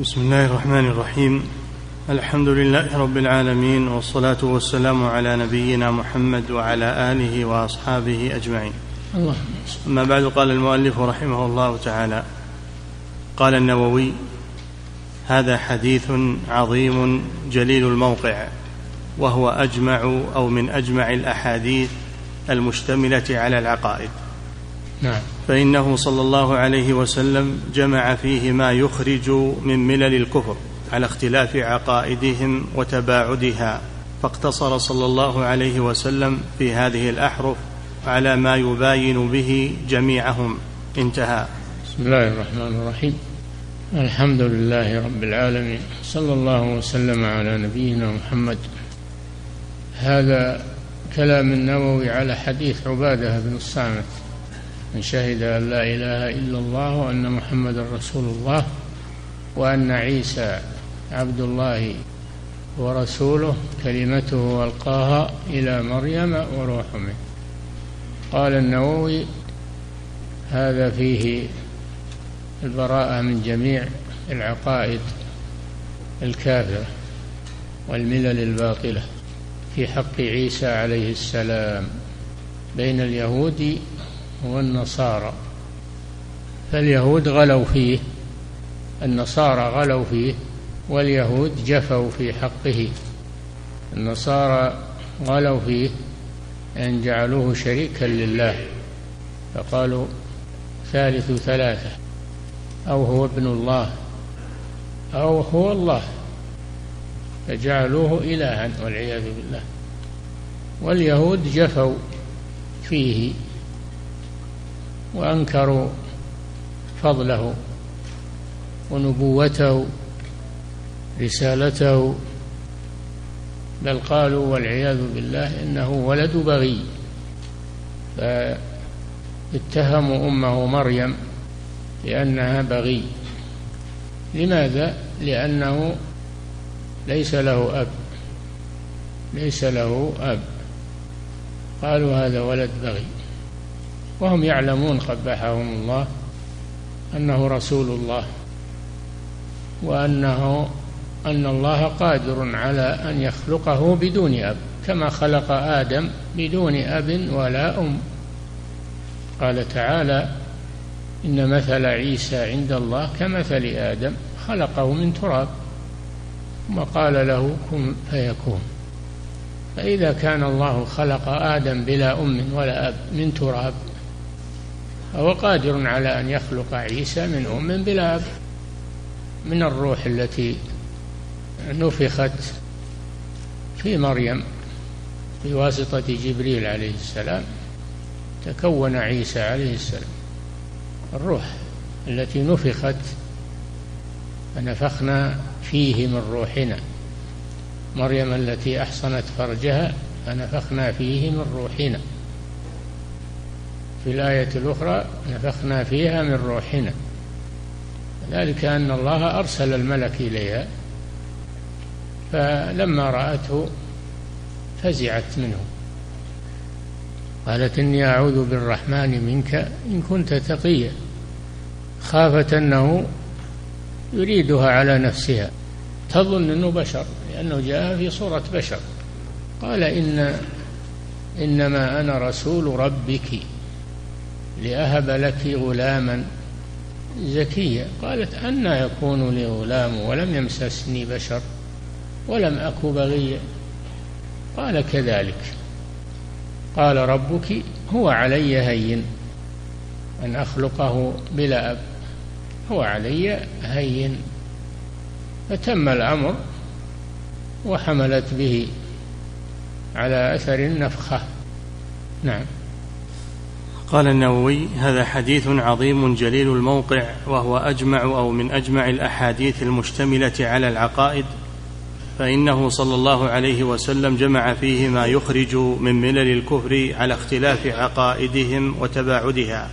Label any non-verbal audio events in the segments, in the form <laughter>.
بسم الله الرحمن الرحيم. الحمد لله رب العالمين والصلاة والسلام على نبينا محمد وعلى آله وأصحابه أجمعين. الله أما بعد قال المؤلف رحمه الله تعالى قال النووي هذا حديث عظيم جليل الموقع وهو أجمع أو من أجمع الأحاديث المشتملة على العقائد. نعم. فإنه صلى الله عليه وسلم جمع فيه ما يخرج من ملل الكفر على اختلاف عقائدهم وتباعدها فاقتصر صلى الله عليه وسلم في هذه الأحرف على ما يباين به جميعهم. انتهى. بسم الله الرحمن الرحيم. الحمد لله رب العالمين. صلى الله وسلم على نبينا محمد. هذا كلام النووي على حديث عبادة بن الصامت. من شهد أن لا إله إلا الله وأن محمدا رسول الله وأن عيسى عبد الله ورسوله كلمته ألقاها إلى مريم وروح منه. قال النووي هذا فيه البراءة من جميع العقائد الكافرة والملل الباطلة في حق عيسى عليه السلام بين اليهود والنصارى فاليهود غلوا فيه النصارى غلوا فيه واليهود جفوا في حقه. النصارى غلوا فيه أن جعلوه شريكا لله فقالوا ثالث ثلاثة أو هو ابن الله أو هو الله. فجعلوه إلها والعياذ بالله. واليهود جفوا فيه وأنكروا فضله ونبوته رسالته بل قالوا والعياذ بالله إنه ولد بغي. فاتهموا أمه مريم بانها بغي. لماذا؟ لأنه ليس له أب. ليس له أب. قالوا هذا ولد بغي. وهم يعلمون قبحهم الله أنه رسول الله وأنه أن الله قادر على أن يخلقه بدون أب كما خلق آدم بدون أب ولا أم. قال تعالى إن مثل عيسى عند الله كمثل آدم خلقه من تراب. ثم قال له كن فيكون. فإذا كان الله خلق آدم بلا أم ولا أب من تراب فهو قادر على أن يخلق عيسى من أم بلا أب من الروح التي نفخت في مريم بواسطة جبريل عليه السلام تكون عيسى عليه السلام. الروح التي نفخت فنفخنا فيه من روحنا. مريم التي أحصنت فرجها فنفخنا فيه من روحنا. في الآية الأخرى نفخنا فيها من روحنا. ذلك أن الله أرسل الملك إليها فلما رأته فزعت منه. قالت إني أعوذ بالرحمن منك إن كنت تقيا خافت أنه يريدها على نفسها. تظن أنه بشر لأنه جاء في صورة بشر. قال إن إنما أنا رسول ربك. لأهب لك غلاما زكيا قالت أنى يكون لي غلام ولم يمسسني بشر ولم أك بغيا قال كذلك. قال ربك هو علي هين. أن أخلقه بلا أب. هو علي هين. فتم الأمر وحملت به على أثر النفخة. نعم. قال النووي هذا حديث عظيم جليل الموقع وهو أجمع أو من أجمع الأحاديث المشتملة على العقائد فإنه صلى الله عليه وسلم جمع فيه ما يخرج من ملل الكفر على اختلاف عقائدهم وتباعدها.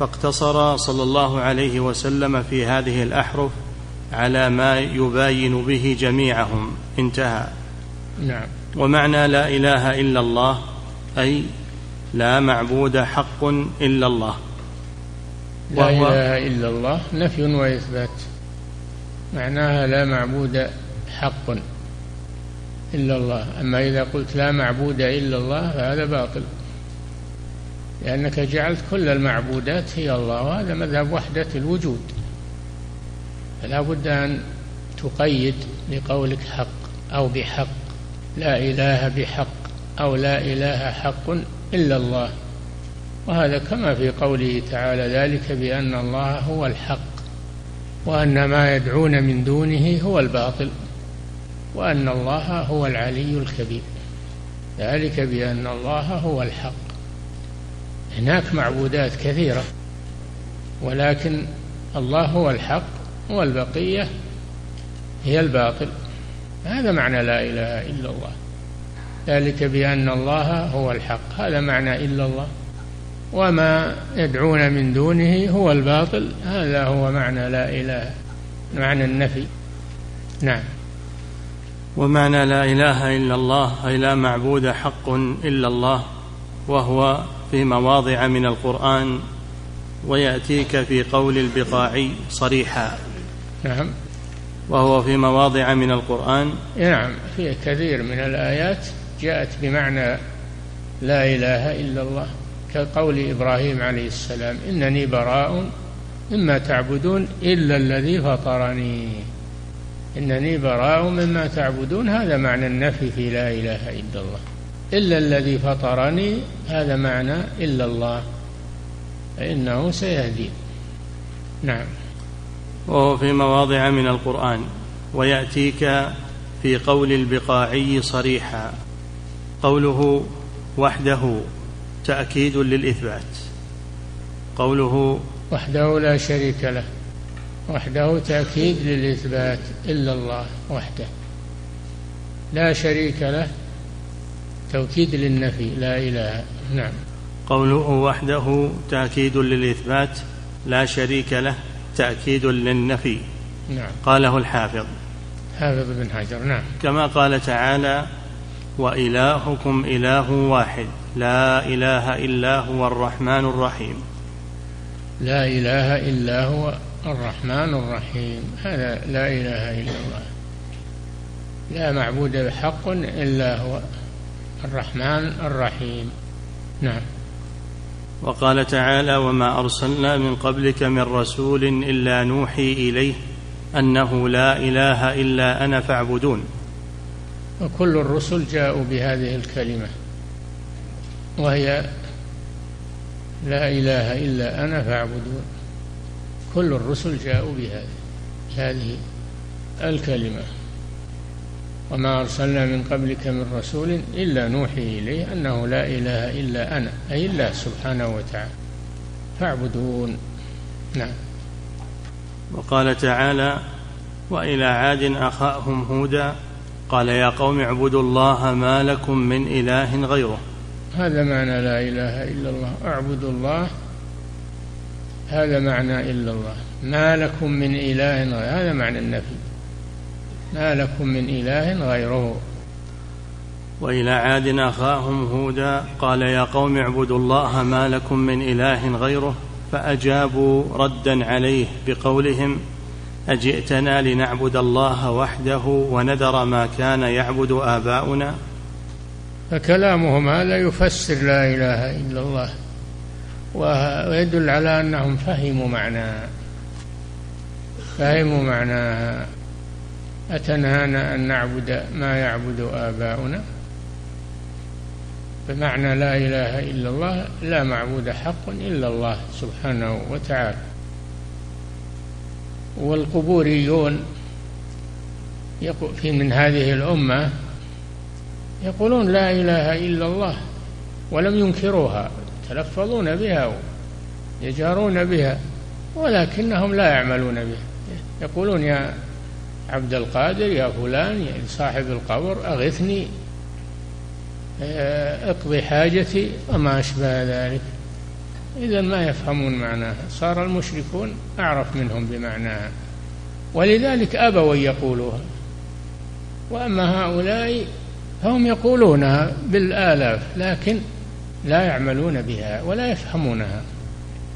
فاقتصر صلى الله عليه وسلم في هذه الأحرف على ما يباين به جميعهم. انتهى. نعم. ومعنى لا إله إلا الله أي لا معبود حق إلا الله. لا إله إلا الله نفي وإثبات. معناها لا معبود حق إلا الله. أما إذا قلت لا معبود إلا الله فهذا باطل. لأنك جعلت كل المعبودات هي الله وهذا مذهب وحدة الوجود. فلا بد أن تقيد بقولك حق أو بحق لا إله بحق أو لا إله حق. إلا الله. وهذا كما في قوله تعالى ذلك بأن الله هو الحق وأن ما يدعون من دونه هو الباطل وأن الله هو العلي الكبير. ذلك بأن الله هو الحق. هناك معبودات كثيرة ولكن الله هو الحق والبقية هي الباطل. هذا معنى لا إله إلا الله. ذلك بأن الله هو الحق. هذا معنى إلا الله. وما يدعون من دونه هو الباطل. هذا هو معنى لا إله معنى النفي. نعم. ومعنى لا إله إلا الله أي لا معبود حق إلا الله وهو في مواضع من القرآن ويأتيك في قول البقاعي صريحا. نعم. وهو في مواضع من القرآن. نعم في كثير من الآيات. جاءت بمعنى لا إله إلا الله كقول إبراهيم عليه السلام إنني براء مما تعبدون إلا الذي فطرني. إنني براء مما تعبدون هذا معنى النفي في لا إله إلا الله. إلا الذي فطرني هذا معنى إلا الله فإنه سيهدين نعم. وهو في مواضع من القرآن ويأتيك في قول البقاعي صريحا قوله وحده تأكيد للإثبات. قوله وحده لا شريك له وحده تأكيد للإثبات إلا الله وحده. لا شريك له توكيد للنفي لا إله نعم. قوله وحده تأكيد للإثبات لا شريك له تأكيد للنفي. نعم. قاله الحافظ. حافظ بن حجر نعم. كما قال تعالى وإلهكم إله واحد. لا إله إلا هو الرحمن الرحيم. لا إله إلا هو الرحمن الرحيم. هذا لا إله إلا الله. لا معبود بحق إلا هو الرحمن الرحيم. نعم. وقال تعالى وما أرسلنا من قبلك من رسول إلا نوحي إليه أنه لا إله إلا أنا فاعبدون. وكل الرسل جاءوا بهذه الكلمة وهي لا إله إلا أنا فاعبدون. كل الرسل جاءوا بهذه هذه الكلمة. وما أرسلنا من قبلك من رسول إلا نوحي إليه أنه لا إله إلا أنا أي الله سبحانه وتعالى. فاعبدون. نعم. وقال تعالى وإلى عاد أخاهم هودا قال يا قوم اعبدوا الله ما لكم من إله غيره. هذا معنى لا إله إلا الله. اعبدوا الله. هذا معنى إلا الله. ما لكم من إله غيره. هذا معنى النفي. ما لكم من إله غيره. وإلى عاد أخاهم هودا قال يا قوم اعبدوا الله ما لكم من إله غيره. فأجابوا ردا عليه بقولهم أجئتنا لنعبد الله وحده ونذر ما كان يعبد آباؤنا؟ فكلامهم هذا يفسر لا إله إلا الله ويدل على أنهم فهموا معناها فهموا معناها أتنهانا أن نعبد ما يعبد آباؤنا. بمعنى لا إله إلا الله لا معبود حق إلا الله سبحانه وتعالى. والقبوريون في من هذه الأمة يقولون لا إله إلا الله ولم ينكروها يتلفظون بها يجارون بها ولكنهم لا يعملون بها. يقولون يا عبد القادر يا فلان يا صاحب القبر أغثني آه، اقضي حاجتي وما أشبه ذلك. إذا ما يفهمون معناها. صار المشركون أعرف منهم بمعناها ولذلك أبوا يقولوها. وأما هؤلاء فهم يقولونها بالآلاف لكن لا يعملون بها ولا يفهمونها.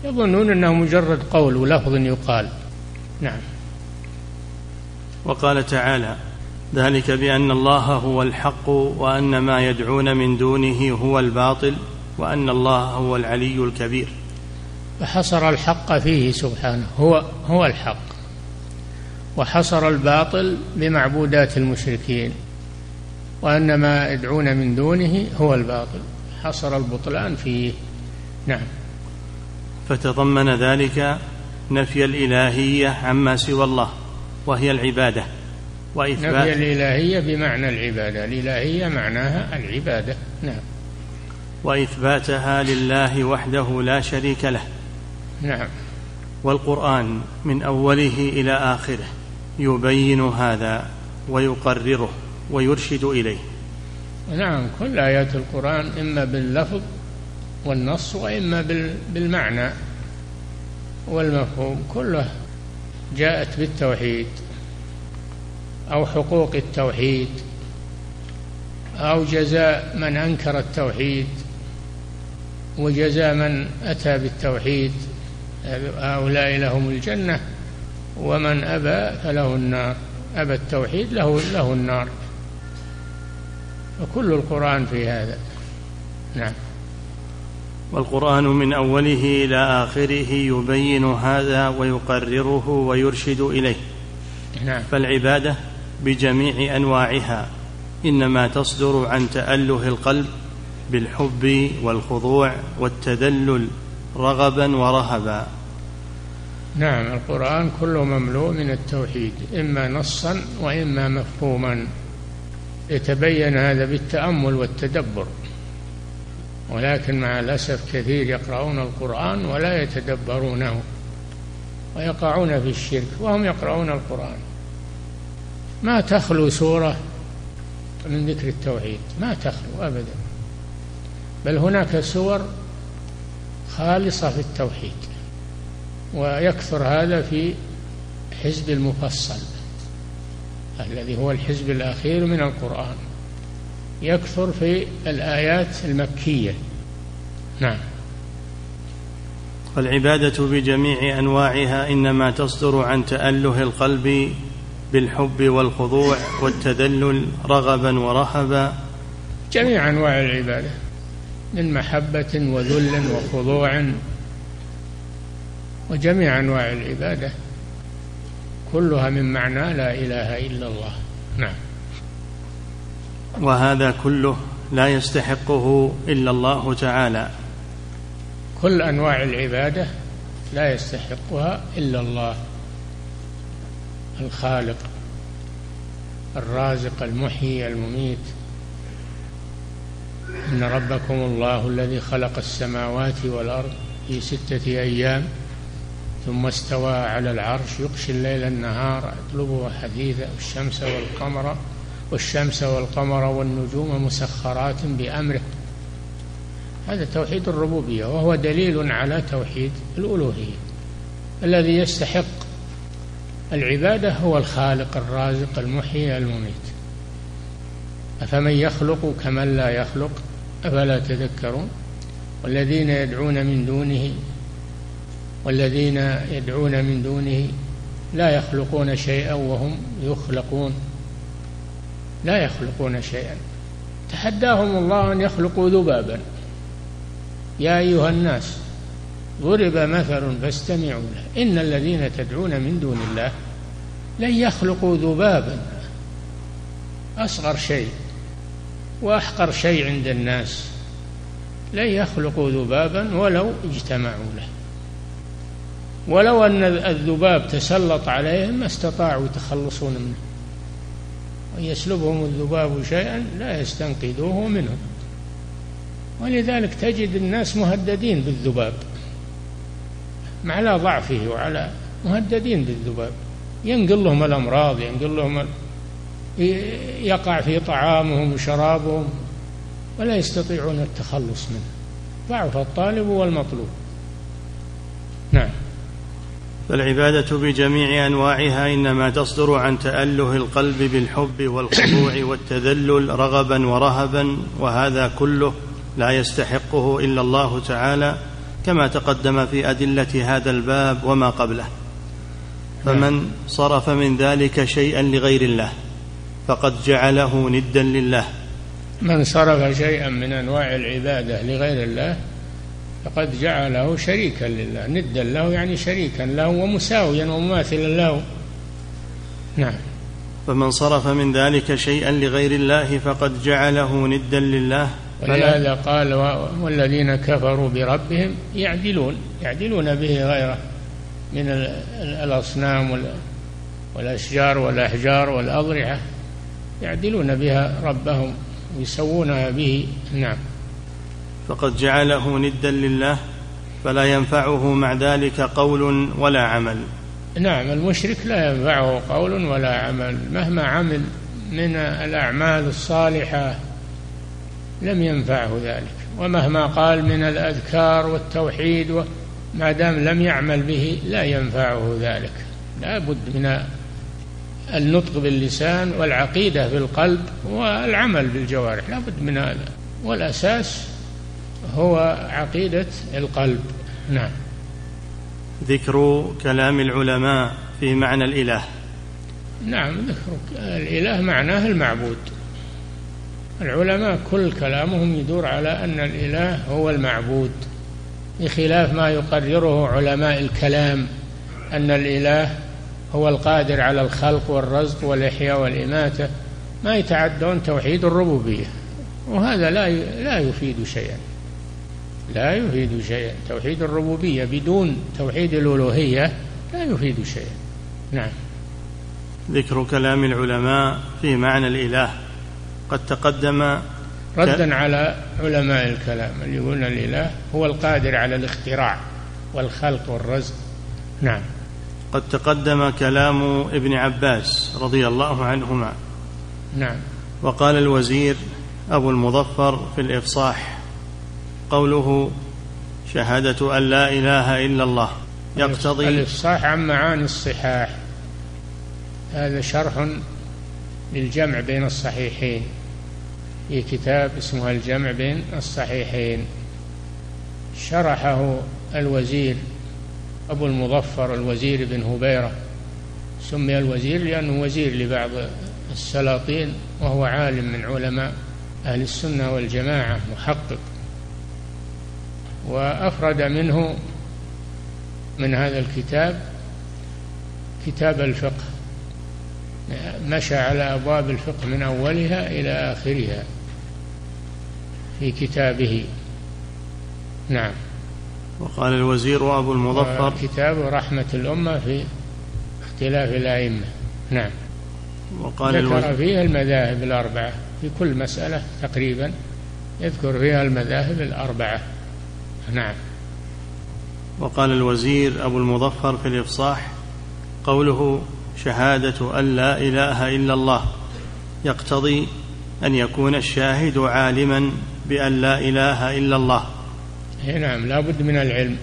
يظنون أنه مجرد قول ولفظ يقال. نعم. وقال تعالى ذلك بأن الله هو الحق وأن ما يدعون من دونه هو الباطل. وأن الله هو العلي الكبير. فحصر الحق فيه سبحانه هو هو الحق. وحصر الباطل بمعبودات المشركين وأن ما يدعون من دونه هو الباطل. حصر البطلان فيه. نعم. فتضمن ذلك نفي الإلهية عما سوى الله وهي العبادة. وإثبات نفي الإلهية بمعنى العبادة الإلهية معناها العبادة. نعم. وإثباتها لله وحده لا شريك له. نعم. والقرآن من أوله إلى آخره يبين هذا ويقرره ويرشد إليه. نعم كل آيات القرآن إما باللفظ والنص وإما بالمعنى والمفهوم كله جاءت بالتوحيد أو حقوق التوحيد أو جزاء من أنكر التوحيد. وجزاء من أتى بالتوحيد هؤلاء لهم الجنة ومن أبى فله النار أبى التوحيد له له النار. وكل القرآن في هذا. نعم. والقرآن من أوله إلى آخره يبين هذا ويقرره ويرشد إليه. نعم. فالعبادة بجميع أنواعها إنما تصدر عن تأله القلب بالحب والخضوع والتذلل رغبا ورهبا. نعم القرآن كله مملوء من التوحيد إما نصا وإما مفهوما. يتبين هذا بالتأمل والتدبر. ولكن مع الأسف كثير يقرؤون القرآن ولا يتدبرونه ويقعون في الشرك وهم يقرؤون القرآن. ما تخلو سورة من ذكر التوحيد ما تخلو أبدا. بل هناك سور خالصة في التوحيد ويكثر هذا في حزب المفصل الذي هو الحزب الأخير من القرآن. يكثر في الآيات المكية. نعم. والعبادة بجميع أنواعها إنما تصدر عن تأله القلب بالحب والخضوع والتذلل رغبا ورهبا. جميع أنواع العبادة. من محبة وذل وخضوع وجميع أنواع العبادة كلها من معنى لا إله إلا الله. نعم. وهذا كله لا يستحقه إلا الله تعالى. كل أنواع العبادة لا يستحقها إلا الله. الخالق الرازق المحيي المميت. إن ربكم الله الذي خلق السماوات والأرض في ستة أيام ثم استوى على العرش يغشي الليل النهار يطلبه حديثا والشمس والقمر والشمس والقمر والنجوم مسخرات بأمره. هذا توحيد الربوبية وهو دليل على توحيد الألوهية الذي يستحق. العبادة هو الخالق الرازق المحيي المميت. أفمن يخلق كمن لا يخلق؟ أفلا تذكرون؟ والذين يدعون من دونه والذين يدعون من دونه لا يخلقون شيئا وهم يخلقون. لا يخلقون شيئا. تحداهم الله أن يخلقوا ذبابا. يا أيها الناس ضرب مثل فاستمعوا له. إن الذين تدعون من دون الله لن يخلقوا ذبابا. أصغر شيء. وأحقر شيء عند الناس لن يخلقوا ذبابا ولو اجتمعوا له. ولو أن الذباب تسلط عليهم ما استطاعوا يتخلصون منه. ويسلبهم الذباب شيئا لا يستنقذوه منه ولذلك تجد الناس مهددين بالذباب على ضعفه وعلى مهددين بالذباب. ينقل لهم الأمراض ينقل لهم يقع في طعامهم وشرابهم ولا يستطيعون التخلص منه. ضعف الطالب والمطلوب. نعم. فالعبادة بجميع أنواعها إنما تصدر عن تأله القلب بالحب والخضوع <coughs> والتذلل رغبا ورهبا وهذا كله لا يستحقه إلا الله تعالى كما تقدم في أدلة هذا الباب وما قبله. فمن صرف من ذلك شيئا لغير الله. فقد جعله ندا لله. من صرف شيئا من أنواع العبادة لغير الله فقد جعله شريكا لله. ندا له يعني شريكا له ومساويا ومماثلا له. نعم. فمن صرف من ذلك شيئا لغير الله فقد جعله ندا لله. ولهذا قال والذين كفروا بربهم يعدلون يعدلون به غيره من الأصنام والأشجار والأحجار والأضرعة يعدلون بها ربهم ويسوونها به نعم. فقد جعله ندا لله فلا ينفعه مع ذلك قول ولا عمل. نعم المشرك لا ينفعه قول ولا عمل. مهما عمل من الأعمال الصالحة لم ينفعه ذلك. ومهما قال من الأذكار والتوحيد ما دام لم يعمل به لا ينفعه ذلك. لا بد من النطق باللسان والعقيدة في القلب والعمل بالجوارح. لا بد من هذا. والأساس هو عقيدة القلب. نعم. ذكر كلام العلماء في معنى الإله. نعم ذكر الإله معناه المعبود. العلماء كل كلامهم يدور على أن الإله هو المعبود بخلاف ما يقرره علماء الكلام أن الإله هو القادر على الخلق والرزق والإحياء والإماتة ما يتعدون توحيد الربوبية. وهذا لا لا يفيد شيئا. لا يفيد شيئا. توحيد الربوبية بدون توحيد الألوهية لا يفيد شيئا. نعم. ذكر كلام العلماء في معنى الإله. قد تقدم ردا. على علماء الكلام اللي يقولون الإله هو القادر على الاختراع والخلق والرزق. نعم. قد تقدم كلام ابن عباس رضي الله عنهما. نعم. وقال الوزير أبو المظفر في الإفصاح قوله شهادة أن لا إله إلا الله. يقتضي الإفصاح عن معاني الصحاح. هذا شرح للجمع بين الصحيحين. في كتاب اسمه الجمع بين الصحيحين. شرحه الوزير أبو المظفر الوزير بن هبيرة. سمي الوزير لأنه وزير لبعض السلاطين وهو عالم من علماء أهل السنة والجماعة محقق. وأفرد منه من هذا الكتاب كتاب الفقه. مشى على أبواب الفقه من أولها إلى آخرها في كتابه. نعم. وقال الوزير أبو المظفر كتاب رحمة الأمة في اختلاف الأئمة. نعم. وقال ذكر فيها المذاهب الأربعة في كل مسألة تقريبا. يذكر فيها المذاهب الأربعة. نعم. وقال الوزير أبو المظفر في الإفصاح قوله شهادة أن لا إله إلا الله يقتضي أن يكون الشاهد عالما بأن لا إله إلا الله. نعم لا بد من العلم.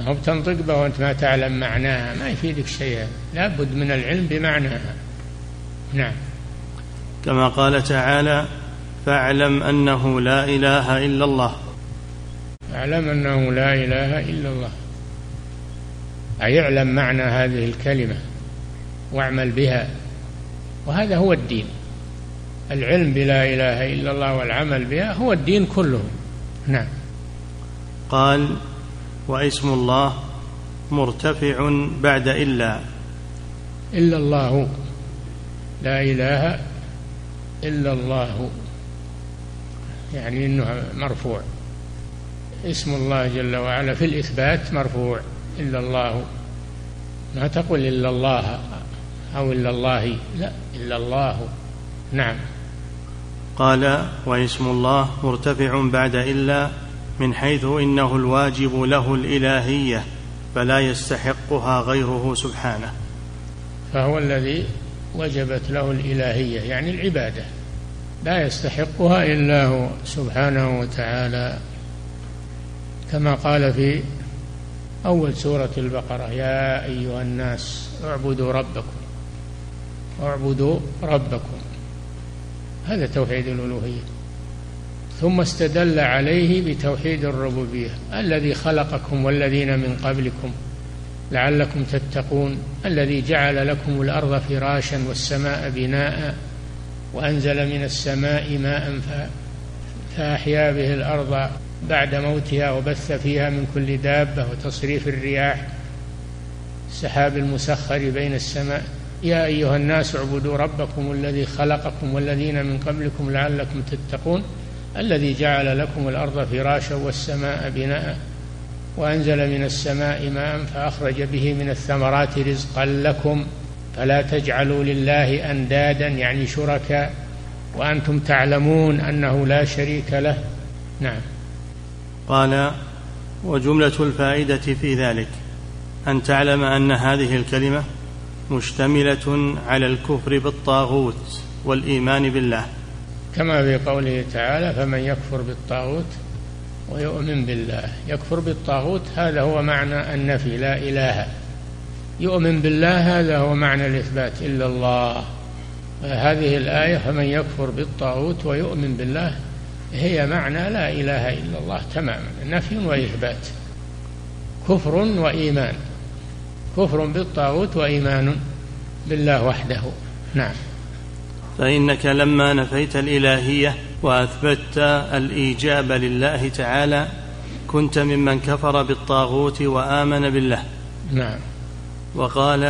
هو بتنطق به وأنت ما تعلم معناها ما يفيدك شيئا. لا بد من العلم بمعناها. نعم. كما قال تعالى فاعلم أنه لا إله إلا الله. اعلم أنه لا إله إلا الله. أي اعلم معنى هذه الكلمة واعمل بها؟ وهذا هو الدين. العلم بلا إله إلا الله والعمل بها هو الدين كله. نعم. قال واسم الله مرتفع بعد إلا. إلا الله. لا إله إلا الله. يعني إنه مرفوع. اسم الله جل وعلا في الإثبات مرفوع. إلا الله. ما تقول إلا الله أو إلا الله. لا إلا الله. نعم. قال واسم الله مرتفع بعد إلا. من حيث إنه الواجب له الإلهية فلا يستحقها غيره سبحانه. فهو الذي وجبت له الإلهية يعني العبادة. لا يستحقها إلا هو سبحانه وتعالى. كما قال في أول سورة البقرة يا أيها الناس اعبدوا ربكم اعبدوا ربكم. هذا توحيد الألوهية. ثم استدل عليه بتوحيد الربوبية. الذي خلقكم والذين من قبلكم لعلكم تتقون. الذي جعل لكم الأرض فراشا والسماء بناء وأنزل من السماء ماء فأحيا به الأرض بعد موتها وبث فيها من كل دابة وتصريف الرياح. السحاب المسخر بين السماء. يا أيها الناس اعبدوا ربكم الذي خلقكم والذين من قبلكم لعلكم تتقون. الذي جعل لكم الأرض فراشا والسماء بناء وأنزل من السماء ماء فأخرج به من الثمرات رزقا لكم فلا تجعلوا لله أندادا يعني شركاء وأنتم تعلمون أنه لا شريك له. نعم. قال وجملة الفائدة في ذلك أن تعلم أن هذه الكلمة مشتملة على الكفر بالطاغوت والإيمان بالله. كما في قوله تعالى فمن يكفر بالطاغوت ويؤمن بالله. يكفر بالطاغوت هذا هو معنى النفي لا إله. يؤمن بالله هذا هو معنى الإثبات إلا الله. هذه الآية فمن يكفر بالطاغوت ويؤمن بالله هي معنى لا إله إلا الله تماما نفي وإثبات. كفر وإيمان. كفر بالطاغوت وإيمان بالله وحده. نعم. فإنك لما نفيت الإلهية وأثبتت الإيجاب لله تعالى كنت ممن كفر بالطاغوت وآمن بالله. نعم. وقال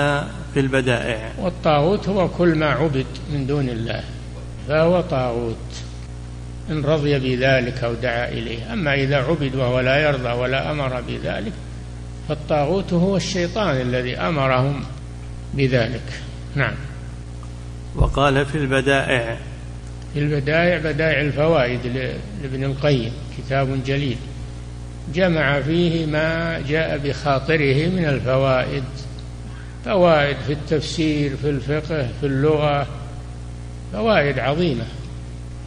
في البدائع. والطاغوت هو كل ما عبد من دون الله فهو طاغوت. إن رضي بذلك أو دعا إليه. أما إذا عبد وهو لا يرضى ولا أمر بذلك فالطاغوت هو الشيطان الذي أمرهم بذلك. نعم. وقال في البدائع. في البدائع بدائع الفوائد لابن القيم كتاب جليل. جمع فيه ما جاء بخاطره من الفوائد. فوائد في التفسير في الفقه في اللغة. فوائد عظيمة.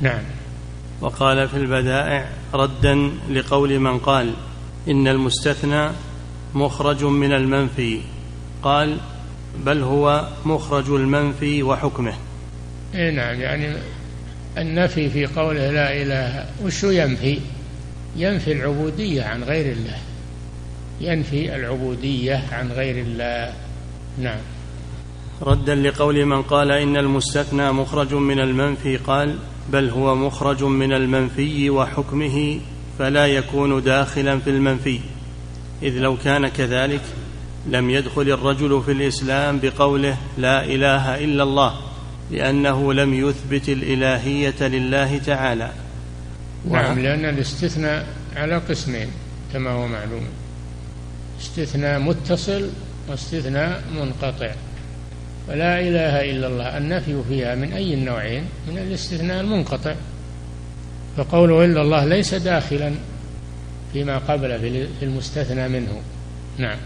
نعم. وقال في البدائع ردا لقول من قال إن المستثنى مخرج من المنفي. قال بل هو مخرج المنفي وحكمه. اي نعم يعني النفي في قوله لا إله وشو ينفي؟ ينفي العبودية عن غير الله. ينفي العبودية عن غير الله. نعم. ردا لقول من قال إن المستثنى مخرج من المنفي قال بل هو مخرج من المنفي وحكمه فلا يكون داخلا في المنفي. إذ لو كان كذلك لم يدخل الرجل في الإسلام بقوله لا إله إلا الله لأنه لم يثبت الإلهية لله تعالى. نعم. لأن الاستثناء على قسمين كما هو معلوم. استثناء متصل واستثناء منقطع. فلا إله إلا الله النفي فيها من أي النوعين؟ من الاستثناء المنقطع. فقوله إلا الله ليس داخلا فيما قبل في المستثنى منه. نعم.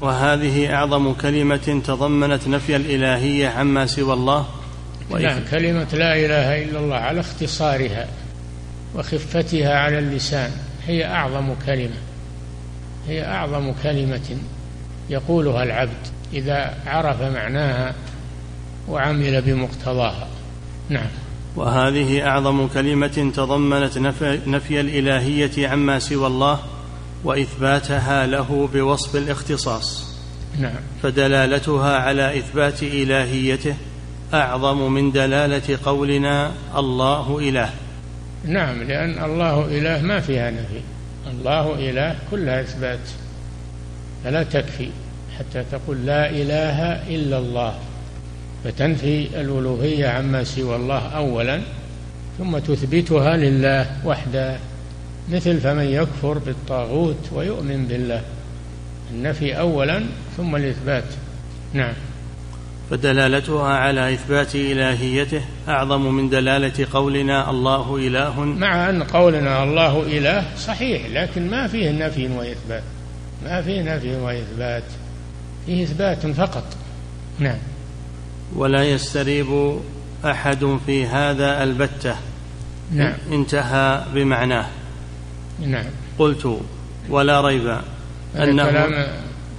وهذه أعظم كلمة تضمنت نفي الإلهية عما سوى الله. نعم كلمة لا إله إلا الله على اختصارها وخفتها على اللسان هي أعظم كلمة هي أعظم كلمة يقولها العبد إذا عرف معناها وعمل بمقتضاها. نعم. وهذه أعظم كلمة تضمنت نفي, نفي الإلهية عما سوى الله. وإثباتها له بوصف الاختصاص. نعم. فدلالتها على إثبات إلهيته أعظم من دلالة قولنا الله إله. نعم لأن الله إله ما فيها نفي. الله إله كلها إثبات فلا تكفي حتى تقول لا إله إلا الله. فتنفي الألوهية عما سوى الله اولا ثم تثبتها لله وحده. مثل فمن يكفر بالطاغوت ويؤمن بالله. النفي أولا ثم الإثبات. نعم. فدلالتها على إثبات إلهيته أعظم من دلالة قولنا الله إله. مع أن قولنا الله إله صحيح لكن ما فيه نفي وإثبات. ما فيه نفي وإثبات. فيه إثبات فقط. نعم. ولا يستريب أحد في هذا البتة. نعم. انتهى بمعناه. نعم. قلت ولا ريب أنه كلام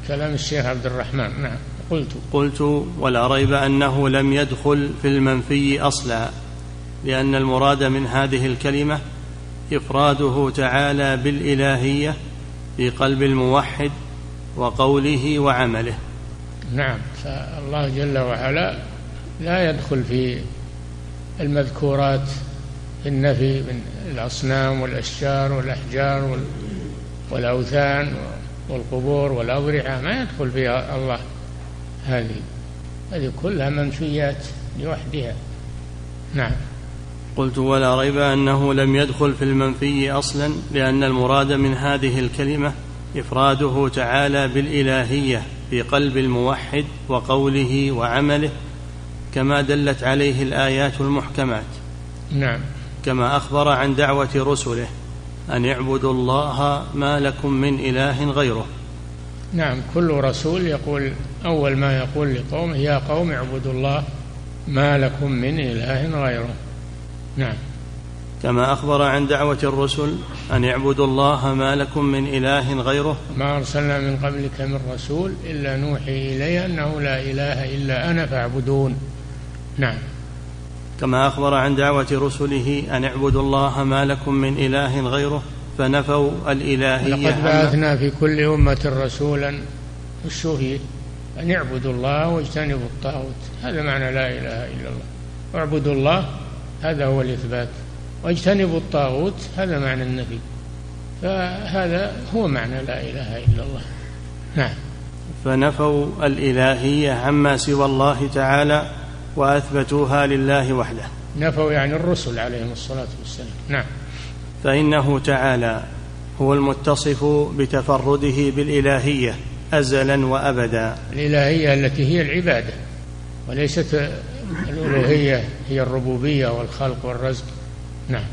كلام الشيخ عبد الرحمن. نعم. قلت. قلت ولا ريب أنه لم يدخل في المنفي أصلا لأن المراد من هذه الكلمة إفراده تعالى بالإلهية في قلب الموحد وقوله وعمله. نعم. فالله جل وعلا لا يدخل في المذكورات النفي من الأصنام والأشجار والأحجار والأوثان والقبور والأضرحة ما يدخل فيها الله هذه. هذه كلها منفيات لوحدها. نعم. قلت ولا ريب أنه لم يدخل في المنفي أصلا لأن المراد من هذه الكلمة إفراده تعالى بالإلهية في قلب الموحد وقوله وعمله كما دلت عليه الآيات المحكمات. نعم. كما أخبر عن دعوة رسله أن اعبدوا الله ما لكم من إله غيره. نعم كل رسول يقول أول ما يقول لقومه يا قوم اعبدوا الله ما لكم من إله غيره. نعم. كما أخبر عن دعوة الرسل أن اعبدوا الله ما لكم من إله غيره. ما أرسلنا من قبلك من رسول إلا نوحي إليه أنه لا إله إلا أنا فاعبدون. نعم. كما أخبر عن دعوة رسله أن اعبدوا الله ما لكم من إله غيره فنفوا الإلهية لقد بعثنا في كل أمة رسولا الشهيد أن اعبدوا الله واجتنبوا الطاغوت. هذا معنى لا إله إلا الله. اعبدوا الله هذا هو الإثبات. واجتنبوا الطاغوت هذا معنى النفي. فهذا هو معنى لا إله إلا الله. نعم. فنفوا الإلهية عما سوى الله تعالى وأثبتوها لله وحده. نفوا يعني الرسل عليهم الصلاة والسلام. نعم. فإنه تعالى هو المتصف بتفرده بالإلهية أزلا وأبدا. الإلهية التي هي العبادة وليست الألوهية هي الربوبية والخلق والرزق. نعم.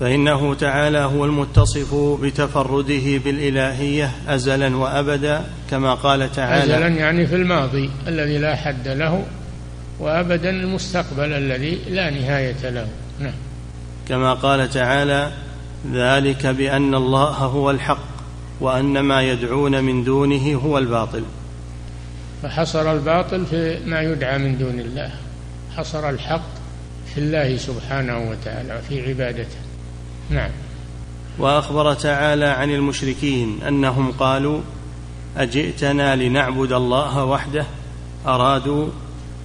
فإنه تعالى هو المتصف بتفرده بالإلهية أزلا وأبدا كما قال تعالى أزلا يعني في الماضي الذي لا حد له وأبدا المستقبل الذي لا نهاية له. نعم. كما قال تعالى ذلك بأن الله هو الحق وأن ما يدعون من دونه هو الباطل. فحصر الباطل في ما يدعى من دون الله. حصر الحق في الله سبحانه وتعالى وفي عبادته. نعم. وأخبر تعالى عن المشركين أنهم قالوا أجئتنا لنعبد الله وحده؟ أرادوا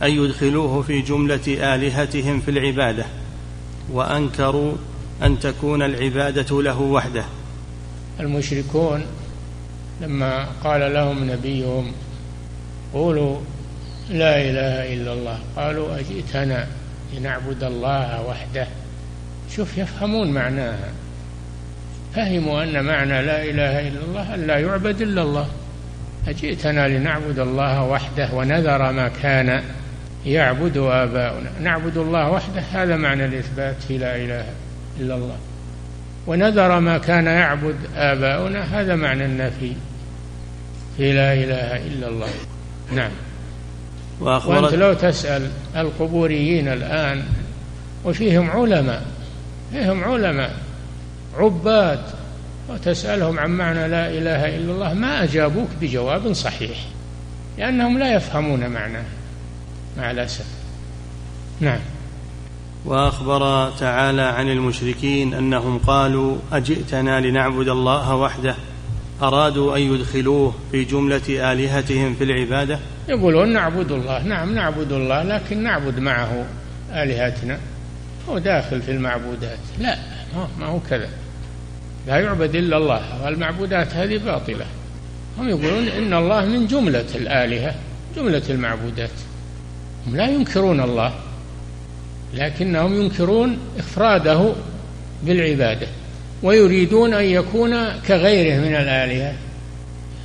أن يدخلوه في جملة آلهتهم في العبادة وأنكروا أن تكون العبادة له وحده. المشركون لما قال لهم نبيهم قولوا لا إله إلا الله قالوا أجئتنا لنعبد الله وحده؟ شوف يفهمون معناها. فهموا أن معنى لا إله إلا الله أن لا يعبد إلا الله. أجئتنا لنعبد الله وحده ونذر ما كان يعبد آباؤنا. نعبد الله وحده هذا معنى الإثبات. في لا إله إلا الله. ونذر ما كان يعبد آباؤنا هذا معنى النفي. في لا إله إلا الله. نعم. وأنت لو تسأل القبوريين الآن وفيهم علماء فيهم علماء عباد وتسألهم عن معنى لا إله إلا الله ما أجابوك بجواب صحيح لأنهم لا يفهمون معناه. مع الأسف نعم. وأخبر تعالى عن المشركين أنهم قالوا أجئتنا لنعبد الله وحده؟ أرادوا أن يدخلوه في جملة آلهتهم في العبادة؟ يقولون نعبد الله. نعم نعبد الله لكن نعبد معه آلهتنا. هو داخل في المعبودات. لا ما هو كذا. لا يعبد إلا الله والمعبودات هذه باطلة. هم يقولون إن الله من جملة الآلهة جملة المعبودات. هم لا ينكرون الله لكنهم ينكرون إفراده بالعبادة ويريدون أن يكون كغيره من الآلهة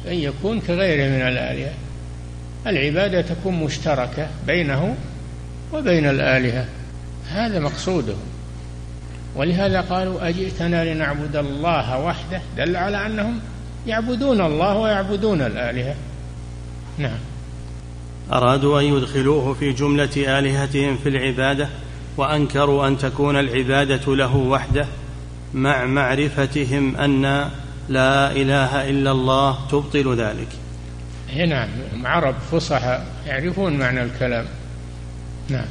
أن يكون كغيره من الآلهة. العبادة تكون مشتركة بينه وبين الآلهة هذا مقصوده ولهذا قالوا أجئتنا لنعبد الله وحده؟ دل على أنهم يعبدون الله ويعبدون الآلهة. نعم. أرادوا أن يدخلوه في جملة آلهتهم في العبادة وأنكروا أن تكون العبادة له وحده مع معرفتهم أن لا إله إلا الله تبطل ذلك. نعم عرب فصحى يعرفون معنى الكلام. نعم.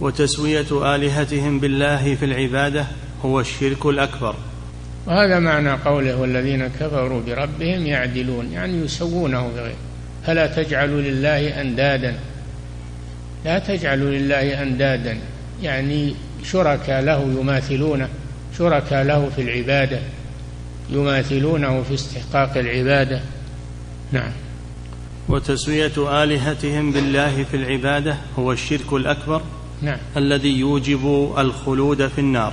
وتسوية آلهتهم بالله في العبادة هو الشرك الأكبر. وهذا معنى قوله والذين كفروا بربهم يعدلون يعني يسوونه بغيره فلا تجعلوا لله أندادا. لا تجعلوا لله أندادا. يعني شركاء له يماثلونه شركاء له في العبادة يماثلونه في استحقاق العبادة. نعم. وتسوية آلهتهم بالله في العبادة هو الشرك الأكبر نعم. الذي يوجب الخلود في النار.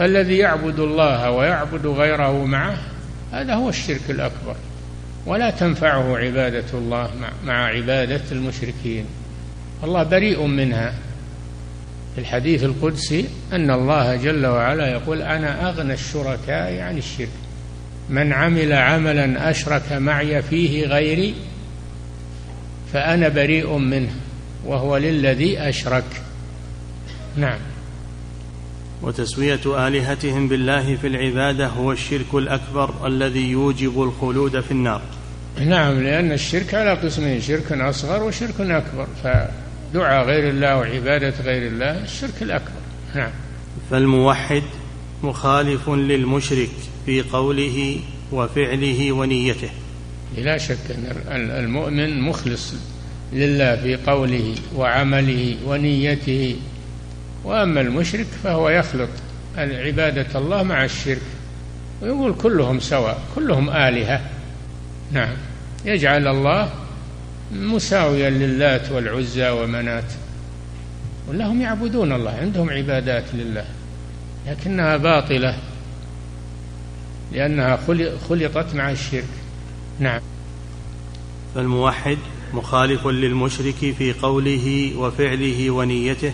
الذي يعبد الله ويعبد غيره معه هذا هو الشرك الأكبر. ولا تنفعه عبادة الله مع عبادة المشركين. الله بريء منها. في الحديث القدسي أن الله جل وعلا يقول أنا أغنى الشركاء عن الشرك. من عمل عملا أشرك معي فيه غيري فأنا بريء منه وهو للذي أشرك. نعم. وتسوية آلهتهم بالله في العبادة هو الشرك الأكبر الذي يوجب الخلود في النار. نعم لأن الشرك على قسمين شرك أصغر وشرك أكبر فدعاء غير الله وعبادة غير الله الشرك الأكبر. نعم. فالموحد مخالف للمشرك في قوله وفعله ونيته. لا شك أن المؤمن مخلص لله في قوله وعمله ونيته وأما المشرك فهو يخلط عبادة الله مع الشرك. ويقول كلهم سواء كلهم آلهة. نعم. يجعل الله مساويا للات والعزى ومنات. ولهم يعبدون الله عندهم عبادات لله. لكنها باطلة. لأنها خلطت مع الشرك. نعم. فالموحد مخالف للمشرك في قوله وفعله ونيته.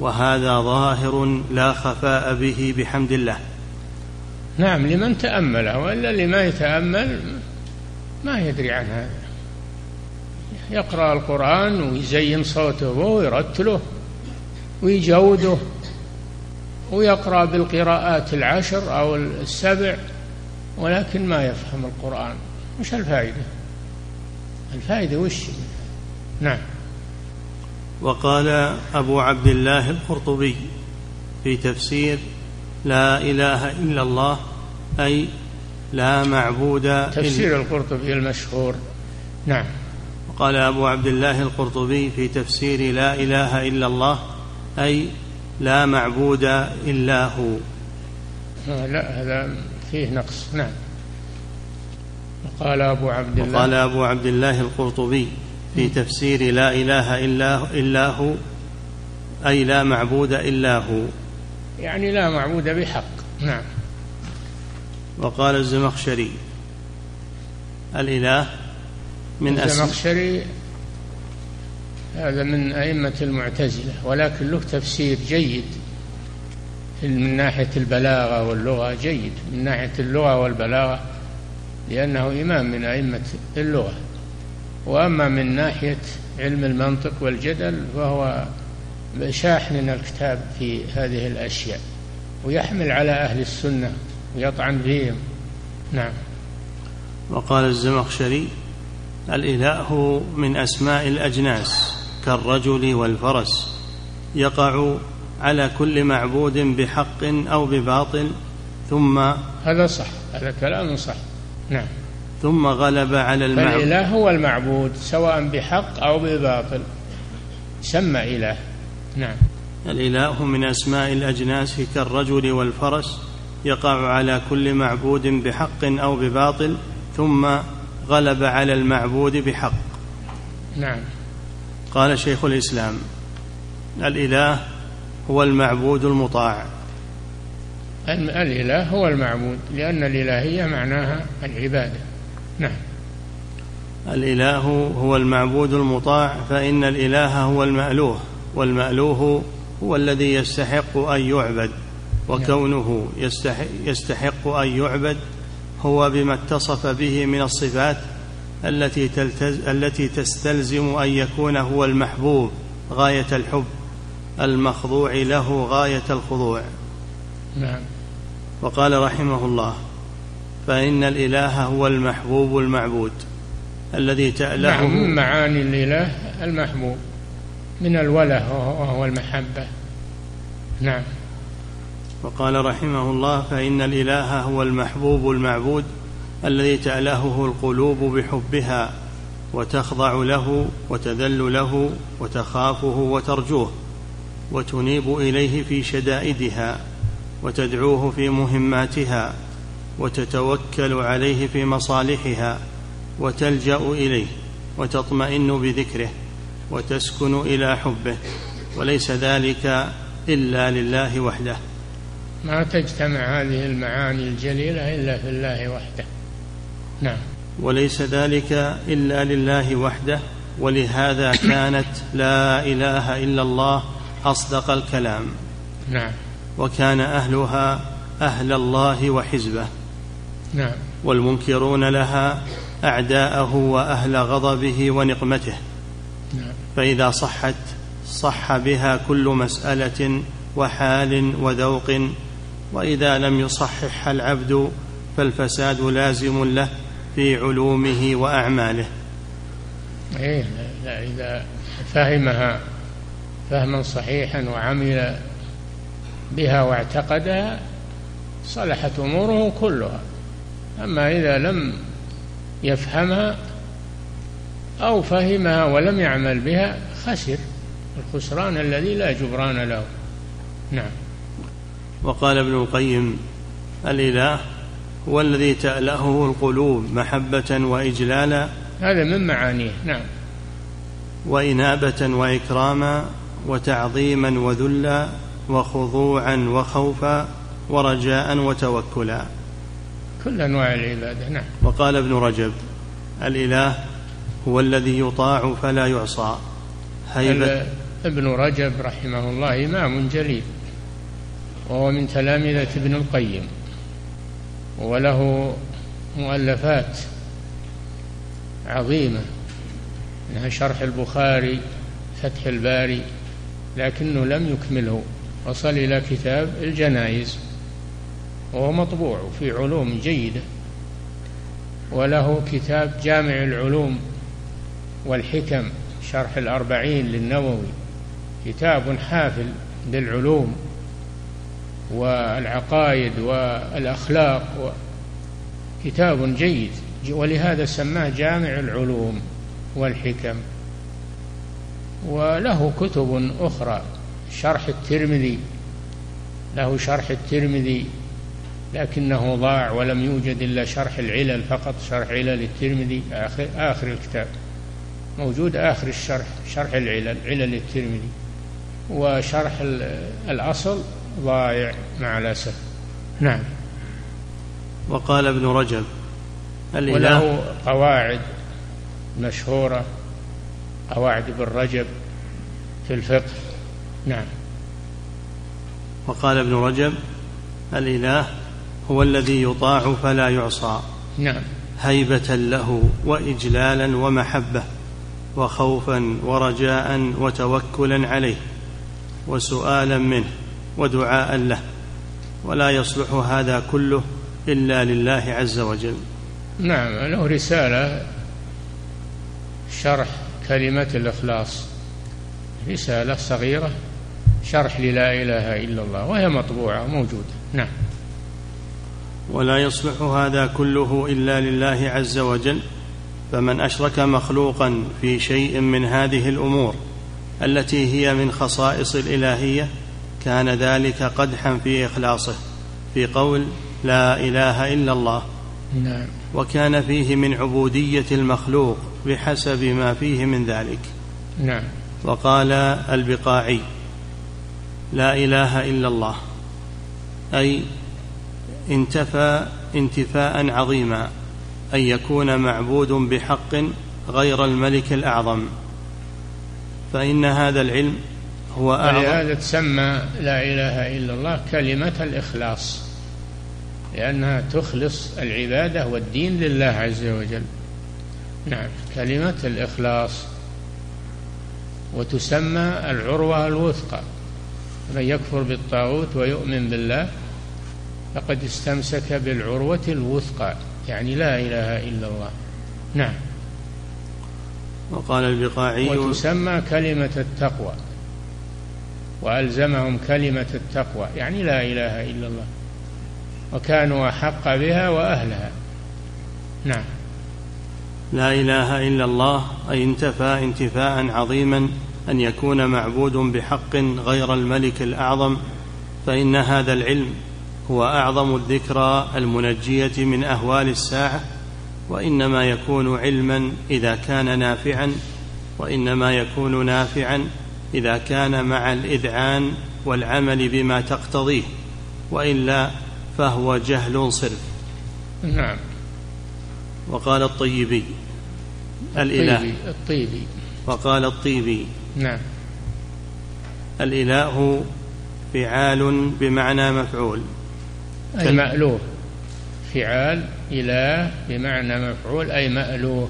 وهذا ظاهر لا خفاء به بحمد الله. نعم لمن تأمله وإلا اللي ما يتأمل ما يدري عن هذا. يقرأ القرآن ويزين صوته ويرتله ويجوده ويقرأ بالقراءات العشر أو السبع ولكن ما يفهم القرآن. وش الفائدة؟ الفائدة وش؟ نعم. وقال أبو عبد الله القرطبي في تفسير لا إله إلا الله أي لا معبود تفسير القرطبي المشهور. نعم. وقال أبو عبد الله القرطبي في تفسير لا إله إلا الله أي لا معبود إلا هو. آه، لا هذا فيه نقص. نعم. وقال أبو عبد الله وقال أبو عبد الله القرطبي في تفسير لا إله إلا إلا هو أي لا معبود إلا هو. يعني لا معبود بحق. نعم. وقال الزمخشري الإله من الزمخشري هذا من أئمة المعتزلة ولكن له تفسير جيد من ناحية البلاغة واللغة جيد من ناحية اللغة والبلاغة لأنه إمام من أئمة اللغة. وأما من ناحية علم المنطق والجدل فهو شاحن الكتاب في هذه الأشياء ويحمل على أهل السنة ويطعن فيهم. نعم. وقال الزمخشري الإله من أسماء الأجناس كالرجل والفرس يقع على كل معبود بحق أو بباطل ثم هذا صح هذا كلام صح. نعم. ثم غلب على المعبود. فالإله هو المعبود سواء بحق أو بباطل. سمى إله. نعم. الإله من أسماء الأجناس كالرجل والفرس يقع على كل معبود بحق أو بباطل ثم غلب على المعبود بحق. نعم. قال شيخ الإسلام الإله هو المعبود المطاع. الإله هو المعبود لأن الإلهية معناها العبادة. نعم. الإله هو المعبود المطاع فإن الإله هو المألوه والمألوه هو الذي يستحق أن يعبد وكونه يستحق, أن يعبد هو بما اتصف به من الصفات التي تلتز التي تستلزم أن يكون هو المحبوب غاية الحب المخضوع له غاية الخضوع. نعم. وقال رحمه الله فإن الإله هو المحبوب المعبود الذي تألهه نعم من معاني الإله المحبوب. من الوله وهو المحبة. نعم. وقال رحمه الله فإن الإله هو المحبوب المعبود الذي تألهه القلوب بحبها وتخضع له وتذل له وتخافه وترجوه وتنيب إليه في شدائدها وتدعوه في مهماتها وتتوكل عليه في مصالحها وتلجأ إليه وتطمئن بذكره وتسكن إلى حبه وليس ذلك إلا لله وحده. ما تجتمع هذه المعاني الجليلة إلا في الله وحده. نعم. وليس ذلك إلا لله وحده ولهذا كانت لا إله إلا الله أصدق الكلام. نعم. وكان أهلها أهل الله وحزبه. نعم. والمنكرون لها أعداءه وأهل غضبه ونقمته. نعم. فإذا صحت صح بها كل مسألة وحال وذوق وإذا لم يصحح العبد فالفساد لازم له في علومه وأعماله. إيه لا إذا فهمها فهما صحيحا وعمل بها واعتقدها صلحت أموره كلها. أما إذا لم يفهمها أو فهمها ولم يعمل بها خسر. الخسران الذي لا جبران له. نعم. وقال ابن القيم الإله هو الذي تالهه القلوب محبة وإجلالا. هذا من معانيه. نعم. وإنابة وإكراما وتعظيما وذلا وخضوعا وخوفا ورجاء وتوكلا. كل أنواع العبادة نعم. وقال ابن رجب الإله هو الذي يطاع فلا يعصى. هيبه ابن رجب رحمه الله إمام جليل وهو من تلامذة ابن القيم وله مؤلفات عظيمة منها شرح البخاري فتح الباري لكنه لم يكمله وصل إلى كتاب الجنائز. وهو مطبوع في علوم جيدة وله كتاب جامع العلوم والحكم شرح الأربعين للنووي كتاب حافل بالعلوم والعقائد والأخلاق كتاب جيد ولهذا سماه جامع العلوم والحكم. وله كتب أخرى شرح الترمذي له شرح الترمذي لكنه ضاع ولم يوجد إلا شرح العلل فقط شرح علل الترمذي آخر, آخر الكتاب. موجود آخر الشرح شرح العلل علل الترمذي. وشرح الأصل ضايع مع الأسف. نعم. وقال ابن رجب وله قواعد مشهورة قواعد ابن رجب في الفقه. نعم. وقال ابن رجب الإله هو الذي يطاع فلا يعصى. نعم. هيبة له وإجلالا ومحبة وخوفا ورجاء وتوكلا عليه وسؤالا منه ودعاء له. ولا يصلح هذا كله إلا لله عز وجل. نعم له رسالة شرح كلمة الإخلاص. رسالة صغيرة شرح للا إله إلا الله وهي مطبوعة موجودة نعم. ولا يصلح هذا كله إلا لله عز وجل فمن أشرك مخلوقا في شيء من هذه الأمور التي هي من خصائص الإلهية كان ذلك قدحا في إخلاصه في قول لا إله إلا الله. نعم. وكان فيه من عبودية المخلوق بحسب ما فيه من ذلك. نعم. وقال البقاعي لا إله إلا الله. أي انتفى انتفاء انتفاء أن يكون معبود بحق غير الملك الأعظم. فإن هذا العلم هو أعظم. ولهذا تسمى لا إله إلا الله كلمة الإخلاص لأنها تخلص العبادة والدين لله عز وجل. نعم كلمة الإخلاص. وتسمى العروة الوثقى من يكفر بالطاغوت ويؤمن بالله فقد استمسك بالعروة الوثقى. يعني لا إله إلا الله. نعم. وقال البقاعي وتسمى كلمة التقوى. وألزمهم كلمة التقوى. يعني لا إله إلا الله. وكانوا أحق بها وأهلها. نعم. لا إله إلا الله أي انتفى انتفاء عظيما أن يكون معبود بحق غير الملك الأعظم فإن هذا العلم هو أعظم الذكرى المنجية من أهوال الساعة وإنما يكون علما إذا كان نافعا وإنما يكون نافعا إذا كان مع الإذعان والعمل بما تقتضيه وإلا فهو جهل صرف. نعم. وقال الطيبي الإله. الطيبي. وقال الطيبي نعم. الإله فعال بمعنى مفعول. أي. مألوه فعال إله بمعنى مفعول أي مألوه.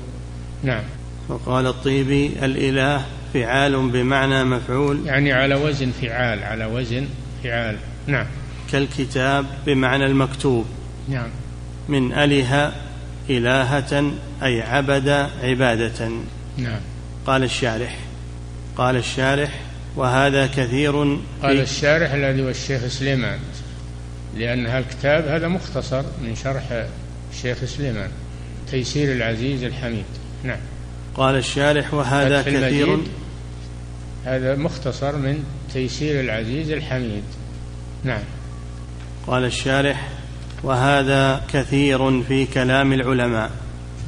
نعم. وقال الطيبي الإله فعال بمعنى مفعول. يعني على وزن فعال على وزن فعال. نعم. كالكتاب بمعنى المكتوب. نعم. من أله إلهة أي عبد عبادة. نعم. قال الشارح. قال الشارح وهذا كثير قال الشارح الذي هو الشيخ سليمان. لأن هالكتاب هذا مختصر من شرح الشيخ سليمان تيسير العزيز الحميد. نعم. قال الشارح وهذا كثير. هذا مختصر من تيسير العزيز الحميد. نعم. قال الشارح وهذا كثير في كلام العلماء.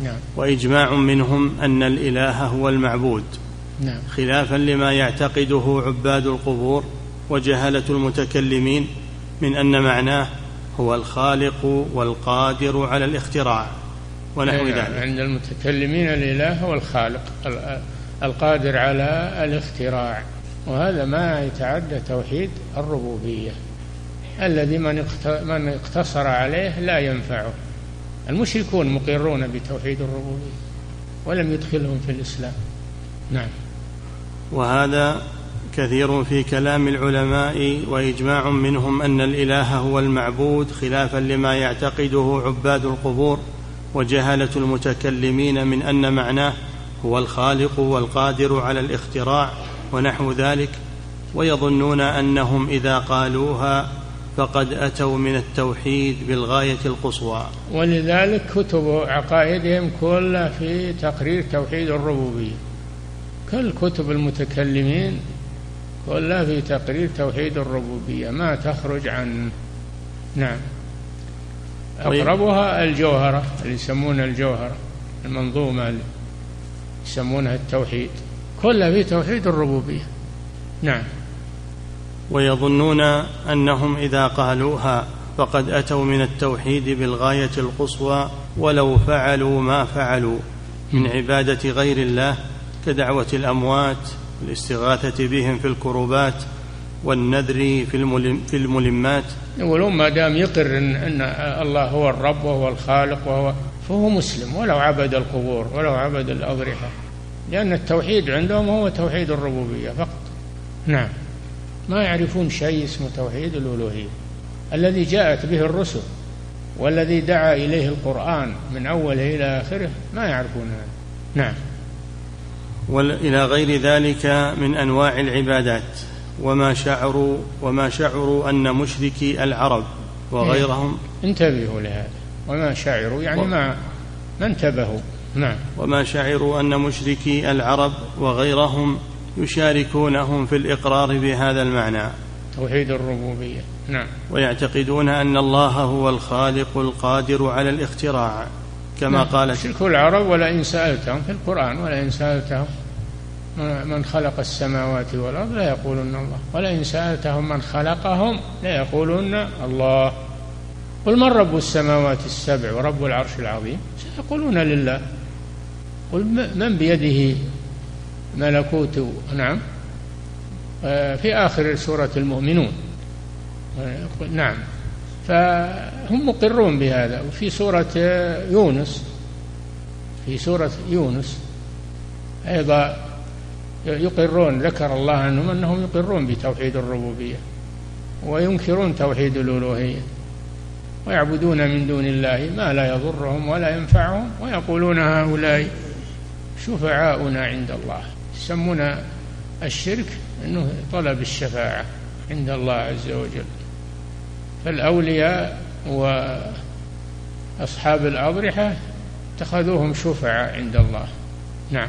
نعم. وإجماع منهم أن الإله هو المعبود. نعم. خلافا لما يعتقده عباد القبور وجهله المتكلمين من أن معناه هو الخالق والقادر على الاختراع ونحو نعم ذلك. عند المتكلمين الإله هو الخالق القادر على الاختراع وهذا ما يتعدى توحيد الربوبية. الذي من من اقتصر عليه لا ينفعه. المشركون مقرون بتوحيد الربوبية ولم يدخلهم في الإسلام. نعم. وهذا كثير في كلام العلماء وإجماع منهم أن الإله هو المعبود خلافا لما يعتقده عباد القبور وجهله المتكلمين من أن معناه هو الخالق والقادر على الاختراع ونحو ذلك ويظنون أنهم إذا قالوها فقد أتوا من التوحيد بالغاية القصوى. ولذلك كتب عقائدهم كلها في تقرير توحيد الربوبية. كل كتب المتكلمين كلها في تقرير توحيد الربوبية ما تخرج عن نعم. طيب. أقربها الجوهرة اللي يسمونها الجوهرة المنظومة اللي يسمونها التوحيد. كلها في توحيد الربوبية. نعم. ويظنون أنهم إذا قالوها فقد أتوا من التوحيد بالغاية القصوى ولو فعلوا ما فعلوا من عبادة غير الله كدعوة الأموات والاستغاثه بهم في الكربات والنذر في, الملم في الملمات. يقولون ما دام يقر إن, إن الله هو الرب وهو الخالق وهو فهو مسلم ولو عبد القبور ولو عبد الأضرحة. لأن التوحيد عندهم هو توحيد الربوبية فقط. نعم. ما يعرفون شيء اسمه توحيد الألوهية. الذي جاءت به الرسل والذي دعا إليه القرآن من أوله إلى آخره ما يعرفون هذا. نعم. وإلى غير ذلك من أنواع العبادات. وما شعروا وما شعروا أن مشركي العرب وغيرهم. انتبهوا لهذا. وما شعروا يعني ما ما انتبهوا. نعم. وما شعروا أن مشركي العرب وغيرهم يشاركونهم في الإقرار بهذا المعنى. توحيد الربوبية. نعم. ويعتقدون أن الله هو الخالق القادر على الاختراع كما نعم. قال شرك العرب ولئن سألتهم في القرآن ولئن سألتهم من خلق السماوات والأرض لا يقولون الله. ولئن سألتهم من خلقهم لا يقولون الله. قل من رب السماوات السبع ورب العرش العظيم؟ سيقولون لله. قل من بيده ملكوت؟ نعم. آه، في آخر سورة المؤمنون. نعم. فهم مقرون بهذا. وفي سورة يونس في سورة يونس أيضا يقرون ذكر الله عنهم أنهم يقرون بتوحيد الربوبية وينكرون توحيد الألوهية ويعبدون من دون الله ما لا يضرهم ولا ينفعهم ويقولون هؤلاء شفعاؤنا عند الله. يسمون الشرك أنه طلب الشفاعة عند الله عز وجل. فالأولياء وأصحاب الأضرحة اتخذوهم شفعاء عند الله. نعم.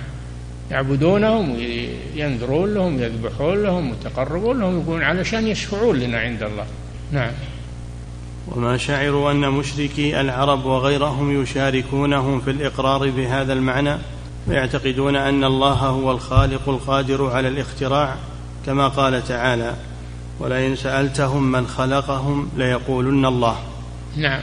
يعبدونهم وينذرون لهم يذبحون لهم ويتقربون لهم يقولون علشان يشفعون لنا عند الله. نعم. وما شعروا أن مشركي العرب وغيرهم يشاركونهم في الإقرار بهذا المعنى؟ ويعتقدون أن الله هو الخالق القادر على الاختراع كما قال تعالى ولئن سألتهم من خلقهم ليقولن الله. نعم.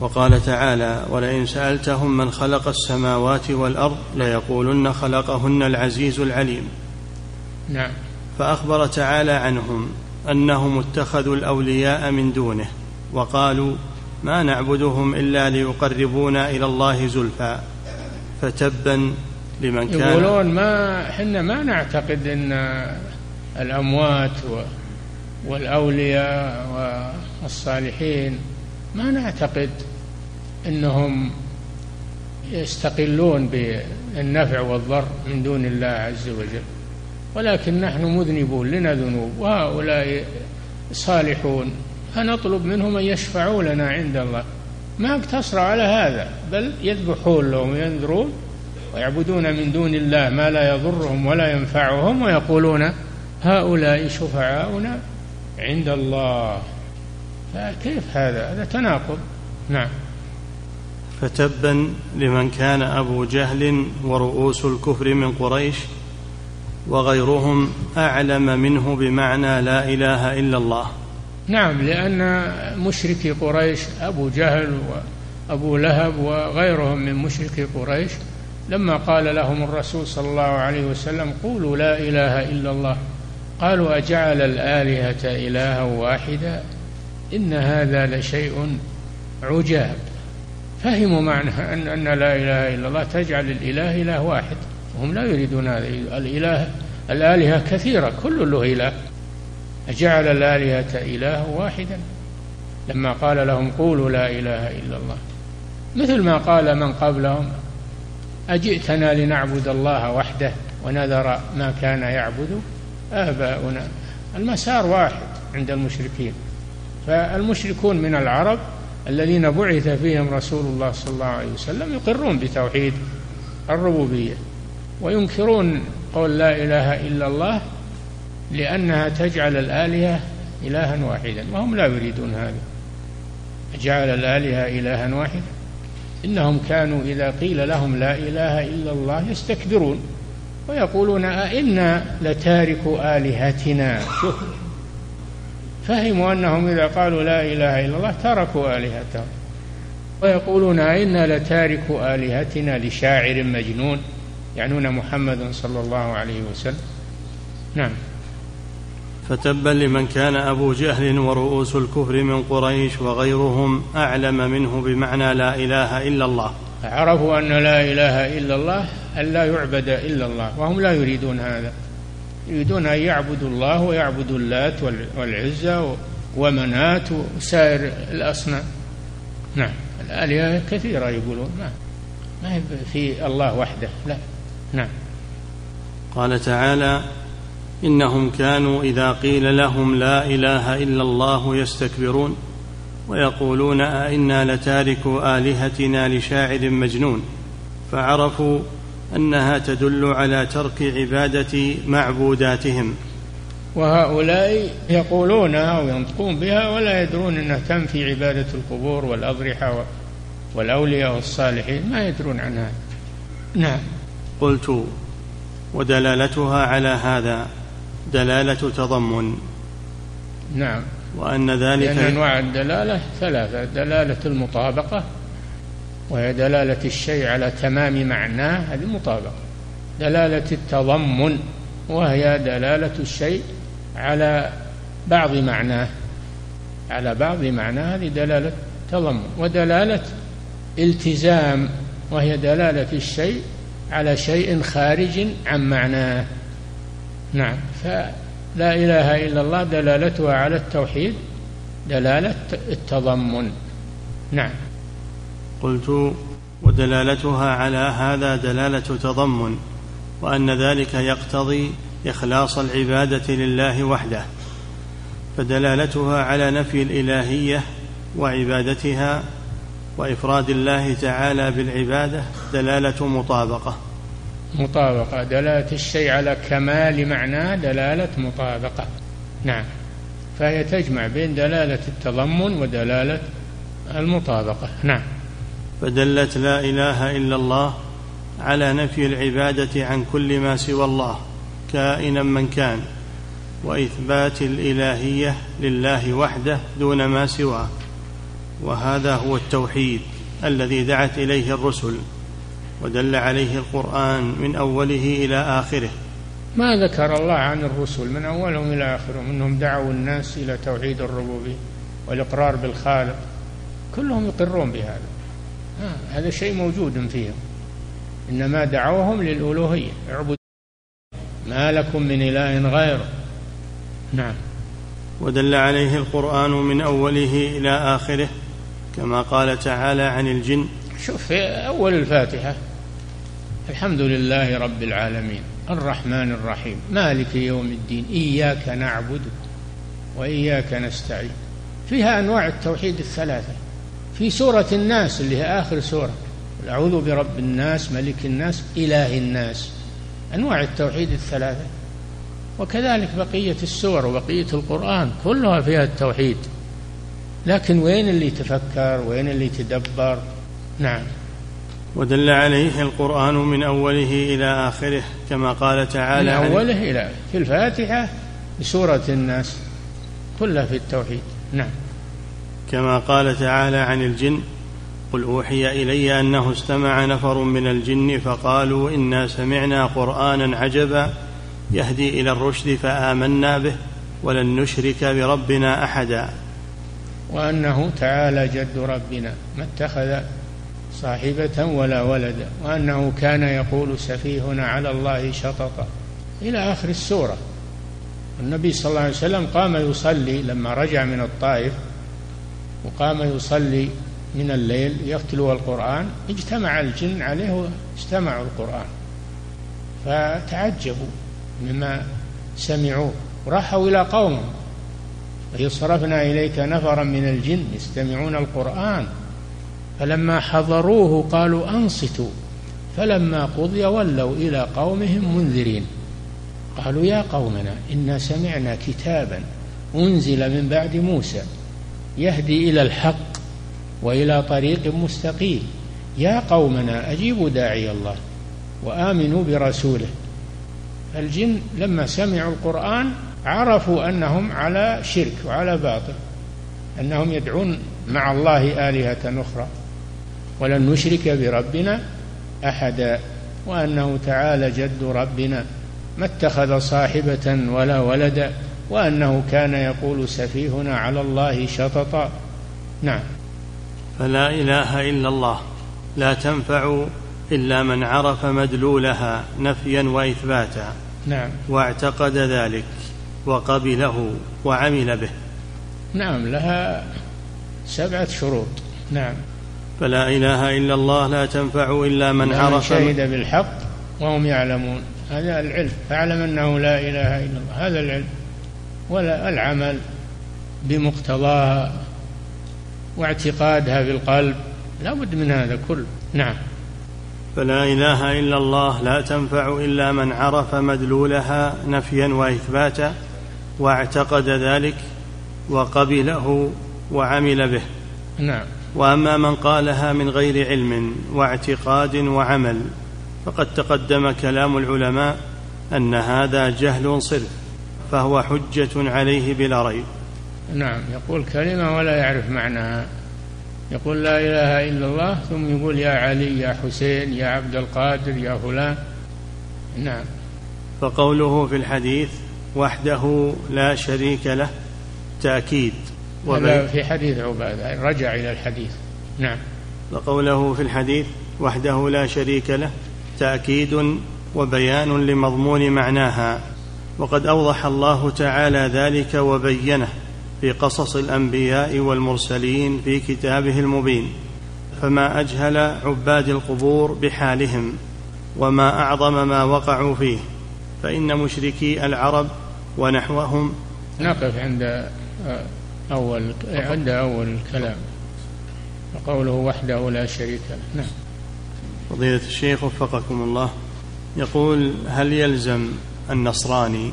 وقال تعالى ولئن سألتهم من خلق السماوات والأرض ليقولن خلقهن العزيز العليم. نعم. فأخبر تعالى عنهم أنهم اتخذوا الأولياء من دونه وقالوا ما نعبدهم إلا ليقربونا إلى الله زلفى. فتبا لمن كان يقولون ما إحنا ما نعتقد إن الأموات والأولياء والصالحين ما نعتقد. إنهم يستقلون بالنفع والضر من دون الله عز وجل. ولكن نحن مذنبون لنا ذنوب وهؤلاء صالحون. فنطلب منهم أن يشفعوا لنا عند الله. ما اقتصر على هذا بل يذبحون لهم وينذرون ويعبدون من دون الله ما لا يضرهم ولا ينفعهم ويقولون هؤلاء شفعاؤنا عند الله. فكيف هذا؟ هذا تناقض. نعم. فتبا لمن كان أبو جهل ورؤوس الكفر من قريش وغيرهم أعلم منه بمعنى لا إله إلا الله. نعم لأن مشركي قريش أبو جهل وأبو لهب وغيرهم من مشركي قريش لما قال لهم الرسول صلى الله عليه وسلم قولوا لا إله إلا الله قالوا أجعل الآلهة إلها واحدا؟ إن هذا لشيء عجاب. فهموا معنى أن, أن لا إله إلا الله تجعل الإله إله واحد. وهم لا يريدون هذا الإله الآلهة كثيرة كل له إله. أجعل الآلهة إله واحدا. لما قال لهم قولوا لا إله إلا الله مثل ما قال من قبلهم أجئتنا لنعبد الله وحده ونذر ما كان يعبد آباؤنا. المسار واحد عند المشركين. فالمشركون من العرب الذين بعث فيهم رسول الله صلى الله عليه وسلم يقرون بتوحيد الربوبية وينكرون قول لا إله إلا الله لأنها تجعل الآلهة إلها واحدا وهم لا يريدون هذا. جعل الآلهة إلها واحدا إنهم كانوا إذا قيل لهم لا إله إلا الله يستكبرون ويقولون أئنا لتاركوا آلهتنا؟ شوف فهموا أنهم إذا قالوا لا إله إلا الله تركوا آلهتهم. ويقولون إنا لتاركوا آلهتنا لشاعر مجنون يعنون محمدا صلى الله عليه وسلم. نعم. فتبا لمن كان أبو جهل ورؤوس الكفر من قريش وغيرهم أعلم منه بمعنى لا إله إلا الله. عرفوا أن لا إله إلا الله أن لا يعبد إلا الله وهم لا يريدون هذا. يريدون أن يعبدوا الله ويعبدوا اللات والعزى ومنات وسائر الأصنام. نعم. الآلهة كثيرة يقولون. ما ما هي في الله وحده. لا. نعم. قال تعالى إنهم كانوا إذا قيل لهم لا إله إلا الله يستكبرون ويقولون أئنا لتاركوا آلهتنا لشاعر مجنون. فعرفوا أنها تدل على ترك عبادة معبوداتهم. وهؤلاء يقولونها أو ينطقون بها ولا يدرون أنها تنفي عبادة القبور والأضرحة والأولياء والصالحين. ما يدرون عنها. نعم. قلت ودلالتها على هذا دلالة تضمن. نعم. وأن ذلك لأن أنواع الدلالة ثلاثة دلالة المطابقة وهي دلالة الشيء على تمام معناه هذه مطابقة. دلالة التضمن وهي دلالة الشيء على بعض معناه. على بعض معناه هذه دلالة تضمن. ودلالة التزام وهي دلالة الشيء على شيء خارج عن معناه. نعم. فلا إله إلا الله دلالتها على التوحيد دلالة التضمن. نعم. قلت ودلالتها على هذا دلالة تضمن وأن ذلك يقتضي إخلاص العبادة لله وحده فدلالتها على نفي الإلهية وعبادتها وإفراد الله تعالى بالعبادة دلالة مطابقة. مطابقة. دلالة الشيء على كمال معناه دلالة مطابقة. نعم. فهي تجمع بين دلالة التضمن ودلالة المطابقة. نعم. فدلت لا إله إلا الله على نفي العبادة عن كل ما سوى الله كائنا من كان وإثبات الإلهية لله وحده دون ما سواه. وهذا هو التوحيد الذي دعت إليه الرسل ودل عليه القرآن من أوله إلى آخره. ما ذكر الله عن الرسل من أولهم إلى آخرهم إنهم دعوا الناس إلى توحيد الربوبية والإقرار بالخالق. كلهم يقرون بهذا. هذا شيء موجود فيهم. إنما دعوهم للألوهية. اعبدوا ما لكم من إله غيره. نعم. ودل عليه القرآن من أوله إلى آخره كما قال تعالى عن الجن. شوف في أول الفاتحة الحمد لله رب العالمين الرحمن الرحيم مالك يوم الدين إياك نعبد وإياك نستعين. فيها أنواع التوحيد الثلاثة. في سورة الناس اللي هي آخر سورة. أعوذ برب الناس ملك الناس إله الناس. أنواع التوحيد الثلاثة. وكذلك بقية السور وبقية القرآن كلها فيها التوحيد. لكن وين اللي تفكر؟ وين اللي تدبر؟ نعم. ودل عليه القرآن من أوله إلى آخره كما قال تعالى من أوله إلى في الفاتحة بسورة الناس كلها في التوحيد. نعم. كما قال تعالى عن الجن قل أوحي إلي أنه استمع نفر من الجن فقالوا إنا سمعنا قرآنا عجبا يهدي إلى الرشد فآمنا به ولن نشرك بربنا أحدا. وأنه تعالى جد ربنا ما اتخذ صاحبة ولا ولدا وأنه كان يقول سفيهنا على الله شططا. إلى آخر السورة. النبي صلى الله عليه وسلم قام يصلي لما رجع من الطائف وقام يصلي من الليل يتلو القرآن اجتمع الجن عليه واستمعوا القرآن. فتعجبوا مما سمعوه وراحوا إلى قومهم. وإذ صرفنا إليك نفرا من الجن يستمعون القرآن فلما حضروه قالوا أنصتوا فلما قضي ولوا إلى قومهم منذرين. قالوا يا قومنا إنا سمعنا كتابا أنزل من بعد موسى يهدي إلى الحق وإلى طريق مستقيم. يا قومنا أجيبوا داعي الله وآمنوا برسوله. الجن لما سمعوا القرآن عرفوا أنهم على شرك وعلى باطل أنهم يدعون مع الله آلهة أخرى. ولن نشرك بربنا أحدا وأنه تعالى جد ربنا ما اتخذ صاحبة ولا ولدا. وأنه كان يقول سفيهنا على الله شططا. نعم. فلا إله إلا الله. لا تنفع إلا من عرف مدلولها نفيا وإثباتا. نعم. واعتقد ذلك وقبله وعمل به. نعم لها سبعة شروط. نعم. فلا إله إلا الله لا تنفع إلا من عرف شهد بالحق وهم يعلمون. هذا العلم فاعلم أنه لا إله إلا الله. هذا العلم. ولا العمل بمقتضاها واعتقادها في القلب. لا بد من هذا كله. نعم. فلا إله إلا الله لا تنفع إلا من عرف مدلولها نفيا وإثباتا واعتقد ذلك وقبله وعمل به. نعم. وأما من قالها من غير علم واعتقاد وعمل فقد تقدم كلام العلماء أن هذا جهل صرف. فهو حجة عليه بلا ريب. نعم يقول كلمة ولا يعرف معناها يقول لا إله إلا الله ثم يقول يا علي يا حسين يا عبد القادر يا فلان. نعم. فقوله في الحديث وحده لا شريك له تأكيد. هذا في حديث عبادة رجع إلى الحديث. نعم. وقوله في الحديث وحده لا شريك له تأكيد وبيان لمضمون معناها. وقد أوضح الله تعالى ذلك وبينه في قصص الأنبياء والمرسلين في كتابه المبين فما أجهل عباد القبور بحالهم وما أعظم ما وقعوا فيه فإن مشركي العرب ونحوهم نقف عند أول عند أول الكلام وقوله وحده لا شريك له. نعم. فضيلة الشيخ وفقكم الله يقول هل يلزم النصراني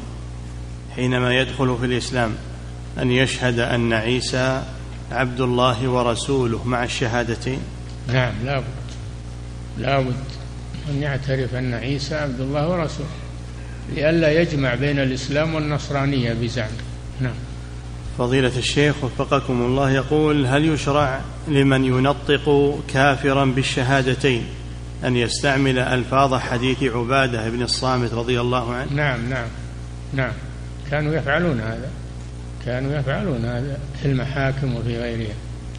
حينما يدخل في الإسلام أن يشهد أن عيسى عبد الله ورسوله مع الشهادتين؟ نعم لا بد لا بد أن يعترف أن عيسى عبد الله ورسوله لئلا يجمع بين الإسلام والنصرانية بزعم. نعم. فضيلة الشيخ وفقكم الله يقول هل يشرع لمن ينطق كافرا بالشهادتين؟ أن يستعمل ألفاظ حديث عبادة بن الصامت رضي الله عنه. نعم نعم نعم. كانوا يفعلون هذا. كانوا يفعلون هذا في المحاكم وفي غيرها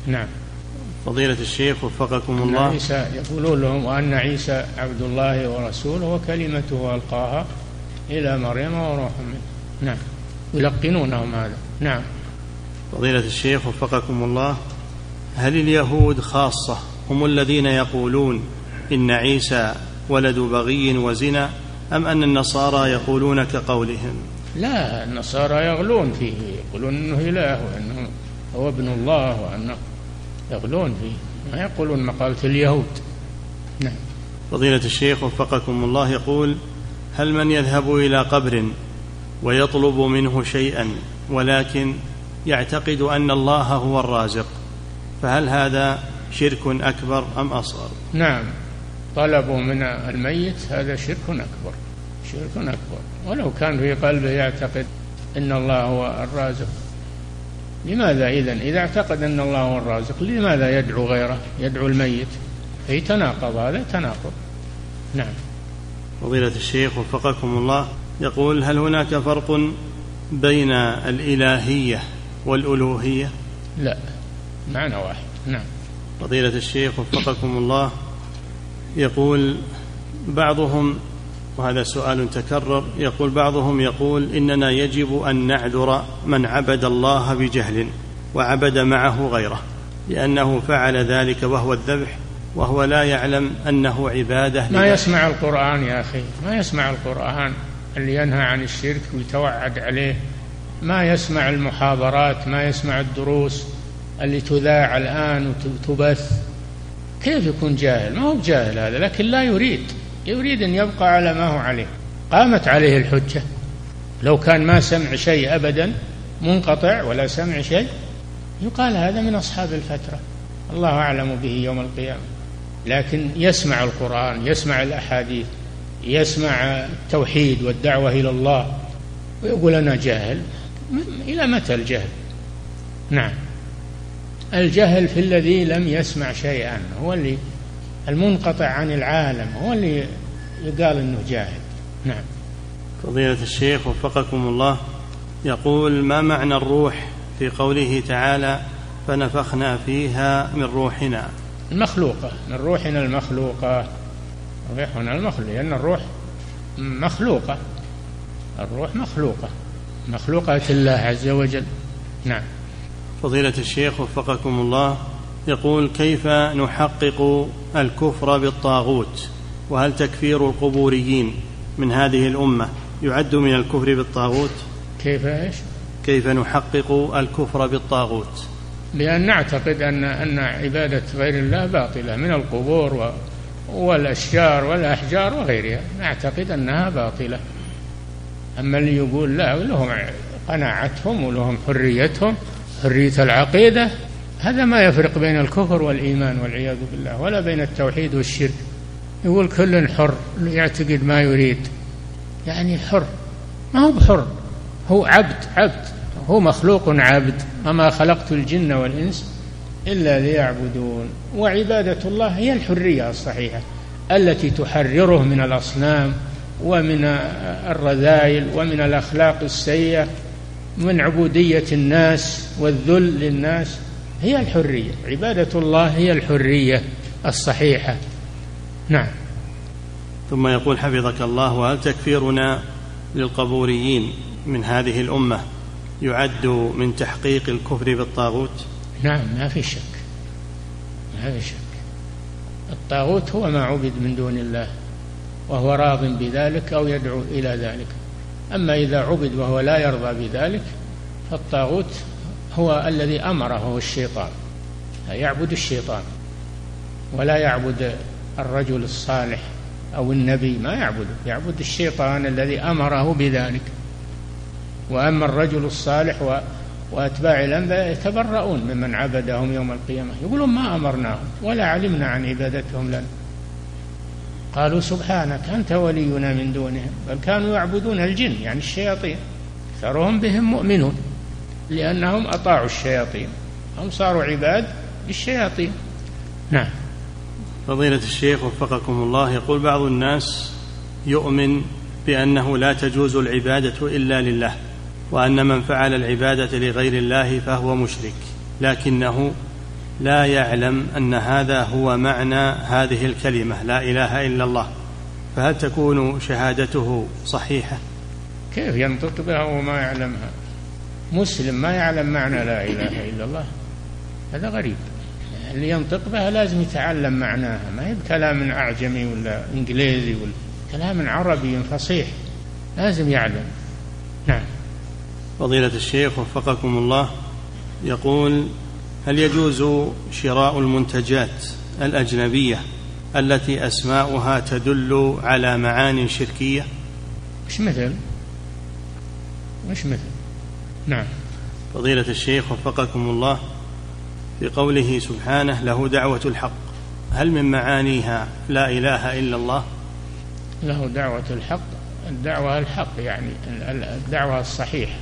نعم. فضيلة الشيخ وفقكم الله. عيسى يقولون لهم وأن عيسى عبد الله ورسوله وكلمته ألقاها إلى مريم وروح منه. نعم. يلقنونهم هذا. نعم. فضيلة الشيخ وفقكم الله. هل اليهود خاصة هم الذين يقولون إن عيسى ولد بغي وزنا أم أن النصارى يقولون كقولهم؟ لا النصارى يغلون فيه يقولون إنه إله وإنه هو ابن الله وأنه يغلون فيه ما يقولون مقالة اليهود. نعم. فضيلة الشيخ وفقكم الله يقول هل من يذهب إلى قبر ويطلب منه شيئا ولكن يعتقد أن الله هو الرازق فهل هذا شرك أكبر أم أصغر؟ نعم. طلبوا من الميت هذا شرك أكبر شرك أكبر. ولو كان في قلبه يعتقد أن الله هو الرازق. لماذا إذا إذا اعتقد أن الله هو الرازق لماذا يدعو غيره؟ يدعو الميت. في تناقض هذا؟ تناقض. نعم. فضيلة الشيخ وفقكم الله يقول هل هناك فرق بين الإلهية والألوهية؟ لا. معنى واحد. نعم. فضيلة الشيخ وفقكم الله يقول بعضهم وهذا سؤال تكرر يقول بعضهم يقول إننا يجب أن نعذر من عبد الله بجهل وعبد معه غيره لأنه فعل ذلك وهو الذبح وهو لا يعلم أنه عبادة ما يسمع القرآن يا أخي ما يسمع القرآن اللي ينهى عن الشرك ويتوعد عليه ما يسمع المحاضرات ما يسمع الدروس اللي تذاع الآن وتبث. كيف يكون جاهل؟ ما هو بجاهل هذا لكن لا يريد. يريد أن يبقى على ما هو عليه. قامت عليه الحجة. لو كان ما سمع شيء أبدا منقطع ولا سمع شيء يقال هذا من أصحاب الفترة. الله أعلم به يوم القيامة. لكن يسمع القرآن يسمع الأحاديث يسمع التوحيد والدعوة إلى الله ويقول أنا جاهل. إلى متى الجهل؟ نعم. الجهل في الذي لم يسمع شيئا. هو اللي المنقطع عن العالم هو اللي يقال إنه جاهل. نعم. فضيلة الشيخ وفقكم الله يقول ما معنى الروح في قوله تعالى فنفخنا فيها من روحنا المخلوقة. من روحنا المخلوقة روحنا المخلوقة. لأن الروح مخلوقة. الروح مخلوقة. مخلوقة الله عز وجل. نعم. فضيلة الشيخ وفقكم الله يقول كيف نحقق الكفر بالطاغوت؟ وهل تكفير القبوريين من هذه الأمة يعد من الكفر بالطاغوت؟ كيف إيش؟ كيف نحقق الكفر بالطاغوت؟ بأن نعتقد أن أن عبادة غير الله باطلة من القبور والأشجار والأحجار وغيرها. نعتقد أنها باطلة. أما اللي يقول لا لهم قناعتهم ولهم حريتهم. حرية العقيدة هذا ما يفرق بين الكفر والإيمان والعياذ بالله ولا بين التوحيد والشرك. يقول كل حر يعتقد ما يريد. يعني حر ما هو بحر هو عبد عبد هو مخلوق عبد. وما خلقت الجن والإنس إلا ليعبدون. وعبادة الله هي الحرية الصحيحة التي تحرره من الأصنام ومن الرذائل ومن الأخلاق السيئة. من عبودية الناس والذل للناس هي الحرية. عبادة الله هي الحرية الصحيحة. نعم. ثم يقول حفظك الله وهل تكفيرنا للقبوريين من هذه الأمة يعد من تحقيق الكفر بالطاغوت؟ نعم ما في شك. ما في شك. الطاغوت هو ما عبد من دون الله وهو راض بذلك أو يدعو إلى ذلك. أما إذا عبد وهو لا يرضى بذلك فالطاغوت هو الذي أمره هو الشيطان يعبد الشيطان ولا يعبد الرجل الصالح أو النبي ما يعبده يعبد الشيطان الذي أمره بذلك. وأما الرجل الصالح وأتباع الأنبياء يتبرؤون ممن عبدهم يوم القيامة يقولون ما أمرناهم ولا علمنا عن عبادتهم لنا. قالوا سبحانك أنت ولينا من دونهم بل كانوا يعبدون الجن يعني الشياطين. أكثرهم بهم مؤمنون لأنهم أطاعوا الشياطين. هم صاروا عباد للشياطين. نعم. فضيلة الشيخ وفقكم الله يقول بعض الناس يؤمن بأنه لا تجوز العبادة إلا لله وأن من فعل العبادة لغير الله فهو مشرك لكنه لا يعلم أن هذا هو معنى هذه الكلمة لا إله إلا الله. فهل تكون شهادته صحيحة؟ كيف ينطق بها وما يعلمها؟ مسلم ما يعلم معنى لا إله إلا الله. هذا غريب. اللي ينطق بها لازم يتعلم معناها. ما هي بكلام أعجمي ولا إنجليزي ولا كلام عربي فصيح. لازم يعلم. نعم. فضيلة الشيخ وفقكم الله يقول هل يجوز شراء المنتجات الأجنبية التي أسماؤها تدل على معان شركية؟ مش مثل؟ مش مثل؟ نعم. فضيلة الشيخ وفقكم الله في قوله سبحانه له دعوة الحق هل من معانيها لا إله إلا الله؟ له دعوة الحق الدعوة الحق يعني الدعوة الصحيحة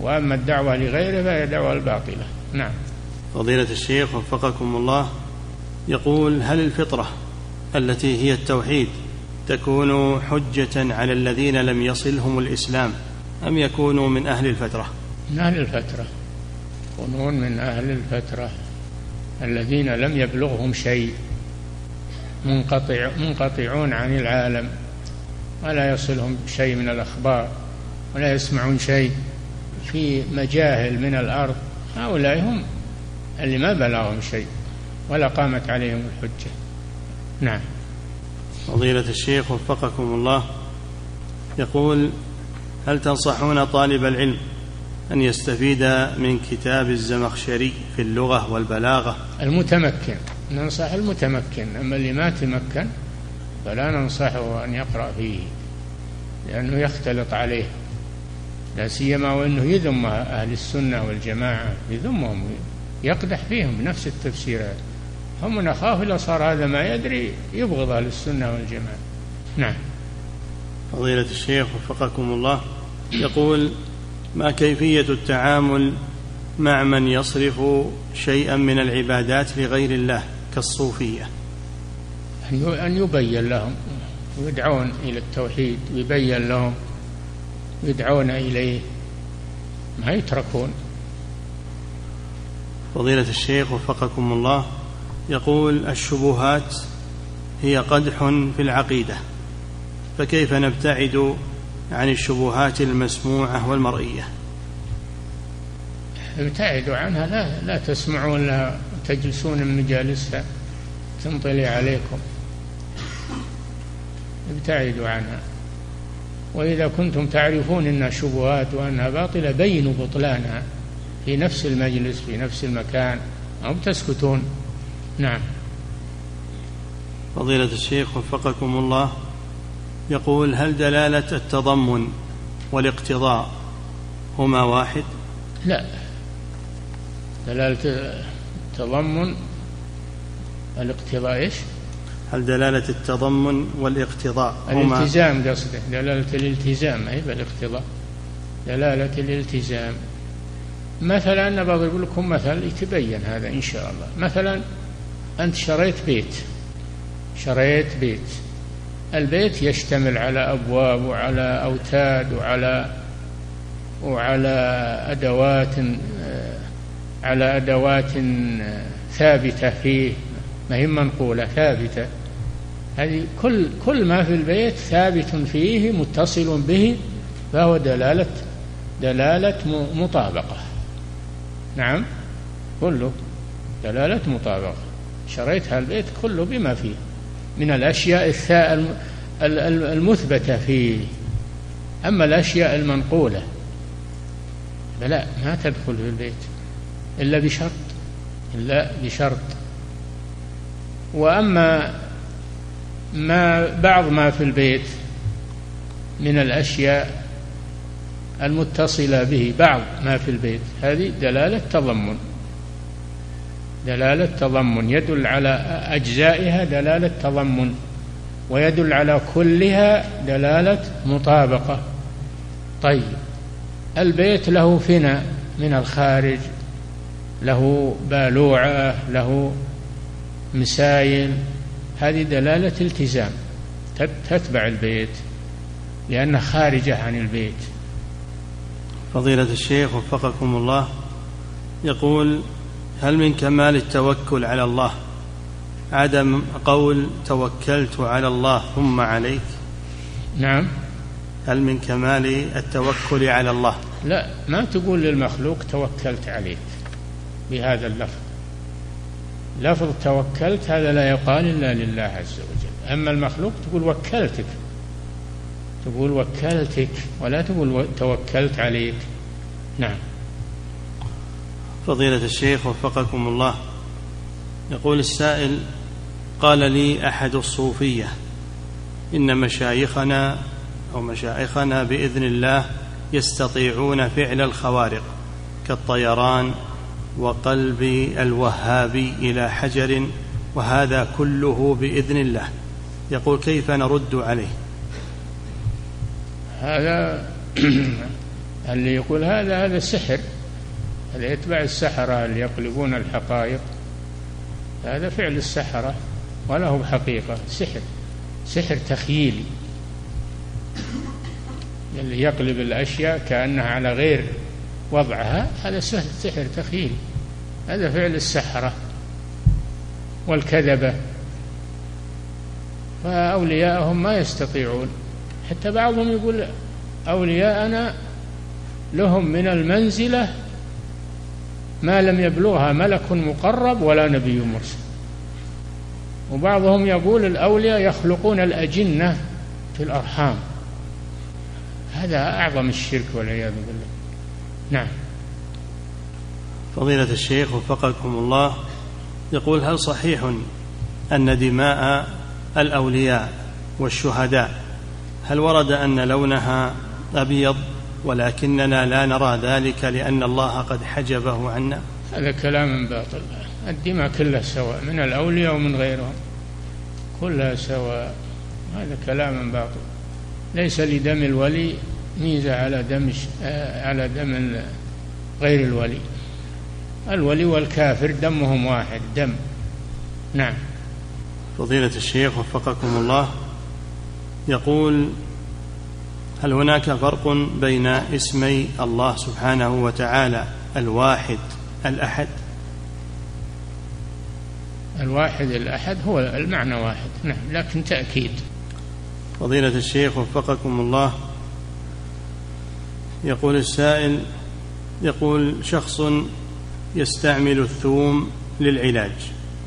وأما الدعوة لغيره فهي دعوة الباطلة. نعم. فضيلة الشيخ وفقكم الله يقول هل الفطرة التي هي التوحيد تكون حجة على الذين لم يصلهم الإسلام أم يكونوا من أهل الفترة؟ من أهل الفترة. يكونون من أهل الفترة. الذين لم يبلغهم شيء. منقطع منقطعون عن العالم. ولا يصلهم شيء من الأخبار. ولا يسمعون شيء. في مجاهل من الأرض. هؤلاء هم اللي ما بلغهم شيء ولا قامت عليهم الحجة. نعم. فضيلة الشيخ وفقكم الله يقول هل تنصحون طالب العلم أن يستفيد من كتاب الزمخشري في اللغة والبلاغة؟ المتمكن. ننصح المتمكن أما اللي ما تمكن فلا ننصحه أن يقرأ فيه لأنه يختلط عليه. لا سيما وأنه يذم أهل السنة والجماعة يذمهم. يقدح فيهم بنفس التفسيرات. هم نخاف إذا صار هذا ما يدري يبغض أهل السنة والجماعة. نعم. فضيلة الشيخ وفقكم الله يقول ما كيفية التعامل مع من يصرف شيئا من العبادات لغير الله كالصوفية؟ أن يبين لهم ويدعون إلى التوحيد ويبين لهم يدعون إليه. ما يتركون. فضيلة الشيخ وفقكم الله يقول الشبهات هي قدح في العقيدة فكيف نبتعد عن الشبهات المسموعة والمرئية؟ ابتعدوا عنها لا لا تسمعون لها تجلسون من مجالسها تنطلي عليكم. ابتعدوا عنها. وإذا كنتم تعرفون أنها شبهات وأنها باطلة بينوا بطلانها. في نفس المجلس في نفس المكان. أو تسكتون. نعم. فضيلة الشيخ وفقكم الله يقول هل دلالة التضمن والاقتضاء هما واحد؟ لا. دلالة التضمن الاقتضاء إيش؟ هل دلالة التضمن والاقتضاء هما؟ الالتزام قصده دلالة الالتزام أي بالاقتضاء. دلالة الالتزام. مثلا أنا بضرب لكم مثل يتبين هذا إن شاء الله. مثلا أنت شريت بيت. شريت بيت. البيت يشتمل على أبواب وعلى أوتاد وعلى وعلى أدوات على أدوات ثابتة فيه. ما هي منقولة ثابتة. هذه كل كل ما في البيت ثابت فيه متصل به فهو دلالة دلالة مطابقة. نعم. كله. دلالة مطابقة. شريت هالبيت كله بما فيه. من الأشياء المثبتة فيه. أما الأشياء المنقولة فلا ما تدخل في البيت. إلا بشرط. إلا بشرط. وأما ما بعض ما في البيت من الأشياء المتصلة به بعض ما في البيت. هذه دلالة تضمن. دلالة تضمن. يدل على أجزائها دلالة تضمن. ويدل على كلها دلالة مطابقة. طيب. البيت له فناء من الخارج له بالوعة له مسايل. هذه دلالة التزام. تتبع البيت لأنها خارجة عن البيت. فضيلة الشيخ وفقكم الله يقول هل من كمال التوكل على الله؟ عدم قول توكلت على الله ثم عليك. نعم. هل من كمال التوكل على الله؟ لا ما تقول للمخلوق توكلت عليك بهذا اللفظ. لفظ توكلت هذا لا يقال إلا لله عز وجل. أما المخلوق تقول وكلتك. تقول وكلتك ولا تقول توكلت عليك. نعم. فضيلة الشيخ وفقكم الله يقول السائل قال لي أحد الصوفية إن مشايخنا أو مشايخنا بإذن الله يستطيعون فعل الخوارق كالطيران وقلب الوهابي إلى حجر وهذا كله بإذن الله. يقول كيف نرد عليه؟ هذا <clears throat> اللي يقول هذا هذا سحر. هذا يتبع السحرة اللي يقلبون الحقائق هذا فعل السحرة ولا هو حقيقة سحر سحر تخييلي. اللي يقلب الأشياء كأنها على غير وضعها هذا سحر تخييلي. هذا فعل السحرة والكذبة. فأولياءهم ما يستطيعون. حتى بعضهم يقول أولياءنا لهم من المنزلة ما لم يبلغها ملك مقرب ولا نبي مرسل. وبعضهم يقول الأولياء يخلقون الأجنة في الأرحام. هذا أعظم الشرك والعياذ بالله. نعم. فضيلة الشيخ وفقكم الله يقول هل صحيح أن دماء الأولياء والشهداء هل ورد أن لونها أبيض ولكننا لا نرى ذلك لأن الله قد حجبه عنا؟ هذا كلام باطل. الدماء كلها سواء من الأولياء ومن غيرهم. كلها سواء. هذا كلام باطل. ليس لدم الولي ميزة على دم على دم غير الولي. الولي والكافر دمهم واحد دم. نعم. فضيلة الشيخ وفقكم الله. يقول هل هناك فرق بين اسمي الله سبحانه وتعالى الواحد الأحد؟ الواحد الأحد هو المعنى واحد نعم لكن تأكيد. فضيلة الشيخ وفقكم الله. يقول السائل يقول شخص يستعمل الثوم للعلاج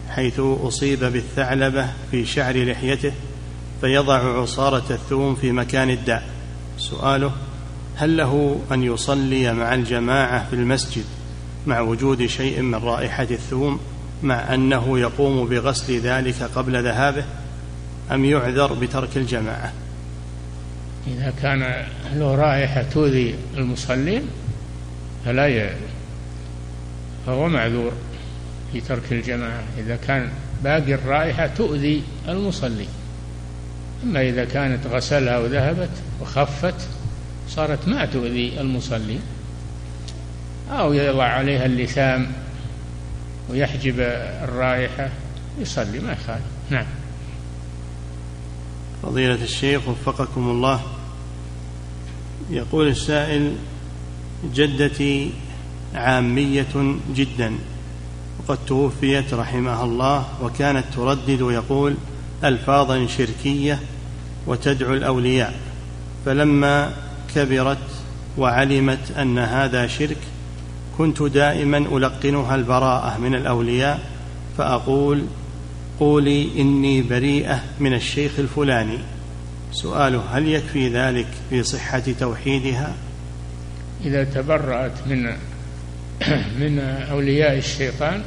حيث أصيب بالثعلبة في شعر لحيته. فيضع عصارة الثوم في مكان الداء. سؤاله هل له أن يصلي مع الجماعة في المسجد مع وجود شيء من رائحة الثوم مع أنه يقوم بغسل ذلك قبل ذهابه أم يعذر بترك الجماعة؟ إذا كان له رائحة تؤذي المصلين فلا ي... فهو معذور في ترك الجماعة. إذا كان باقي الرائحة تؤذي المصلي أما إذا كانت غسلها وذهبت وخفت صارت ما تؤذي المصلي. أو يضع عليها اللثام ويحجب الرائحة يصلي ما يخالف. نعم. فضيلة الشيخ وفقكم الله يقول السائل جدتي عامية جدا وقد توفيت رحمها الله وكانت تردد ويقول ألفاظا شركية وتدعو الأولياء فلما كبرت وعلمت أن هذا شرك كنت دائما ألقنها البراءة من الأولياء فأقول قولي إني بريئة من الشيخ الفلاني. سؤاله هل يكفي ذلك في صحة توحيدها؟ إذا تبرأت من <clears throat> من أولياء الشيطان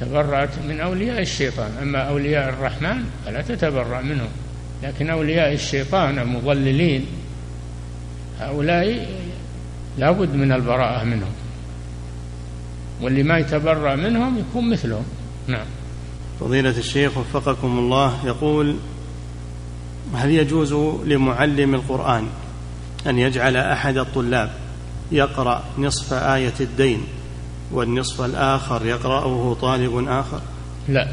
تبرأت من أولياء الشيطان. أما أولياء الرحمن فلا تتبرأ منهم. لكن أولياء الشيطان المضللين هؤلاء لابد من البراءة منهم. واللي ما يتبرأ منهم يكون مثلهم. نعم. فضيلة الشيخ وفقكم الله يقول هل يجوز لمعلم القرآن أن يجعل أحد الطلاب يقرأ نصف آية الدين والنصف الآخر يقرأه طالب آخر؟ لا.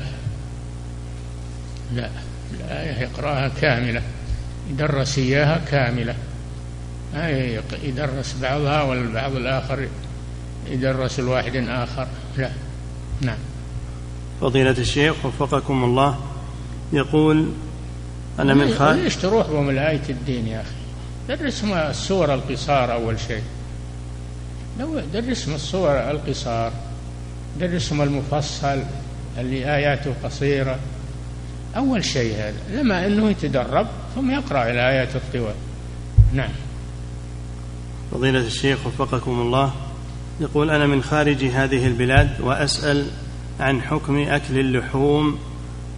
لا. الآية يقرأها كاملة. يدرس إياها كاملة. ما يدرس بعضها والبعض الآخر يدرس الواحد آخر. لا. نعم. فضيلة الشيخ وفقكم الله يقول أنا من خالد ليش تروح بهم الآية الدين يا أخي؟ درسهم السور القصار أول شيء. لو درسهم السور القصار درسهم المفصل اللي آياته قصيرة. أول شيء هذا لما أنه يتدرب ثم يقرأ الآيات الطوال نعم. فضيلة الشيخ وفقكم الله يقول أنا من خارج هذه البلاد وأسأل عن حكم أكل اللحوم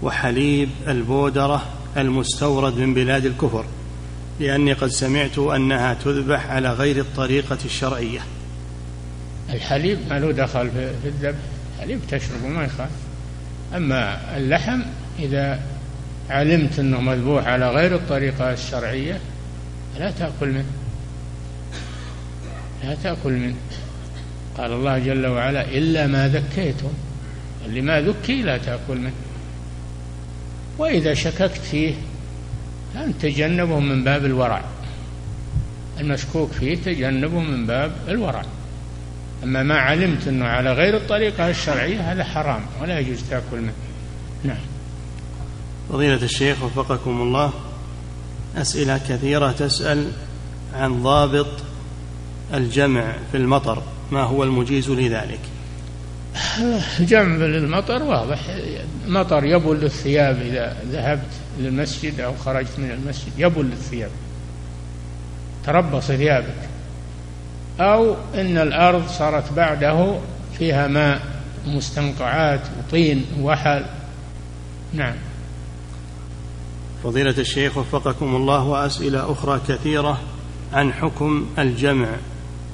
وحليب البودرة المستورد من بلاد الكفر لأني قد سمعت أنها تذبح على غير الطريقة الشرعية. الحليب. ما له دخل في الذبح الحليب تشربه ما يخالف أما اللحم إذا علمت أنه مذبوح على غير الطريقة الشرعية لا تأكل منه. لا تأكل منه. قال الله جل وعلا إلا ما ذكيتم. اللي ما ذكي لا تأكل منه. وإذا شككت فيه فأنت تجنبه من باب الورع. المشكوك فيه تجنبه من باب الورع. أما ما علمت أنه على غير الطريقة الشرعية هذا حرام ولا يجوز تأكل منه. نعم. فضيلة الشيخ وفقكم الله أسئلة كثيرة تسأل عن ضابط الجمع في المطر ما هو المجيز لذلك؟ جمع للمطر واضح. مطر يبل الثياب إذا ذهبت للمسجد أو خرجت من المسجد يبل الثياب تربص ثيابك. أو إن الأرض صارت بعده فيها ماء مستنقعات وطين وحل نعم. فضيلة الشيخ وفقكم الله وأسئلة أخرى كثيرة عن حكم الجمع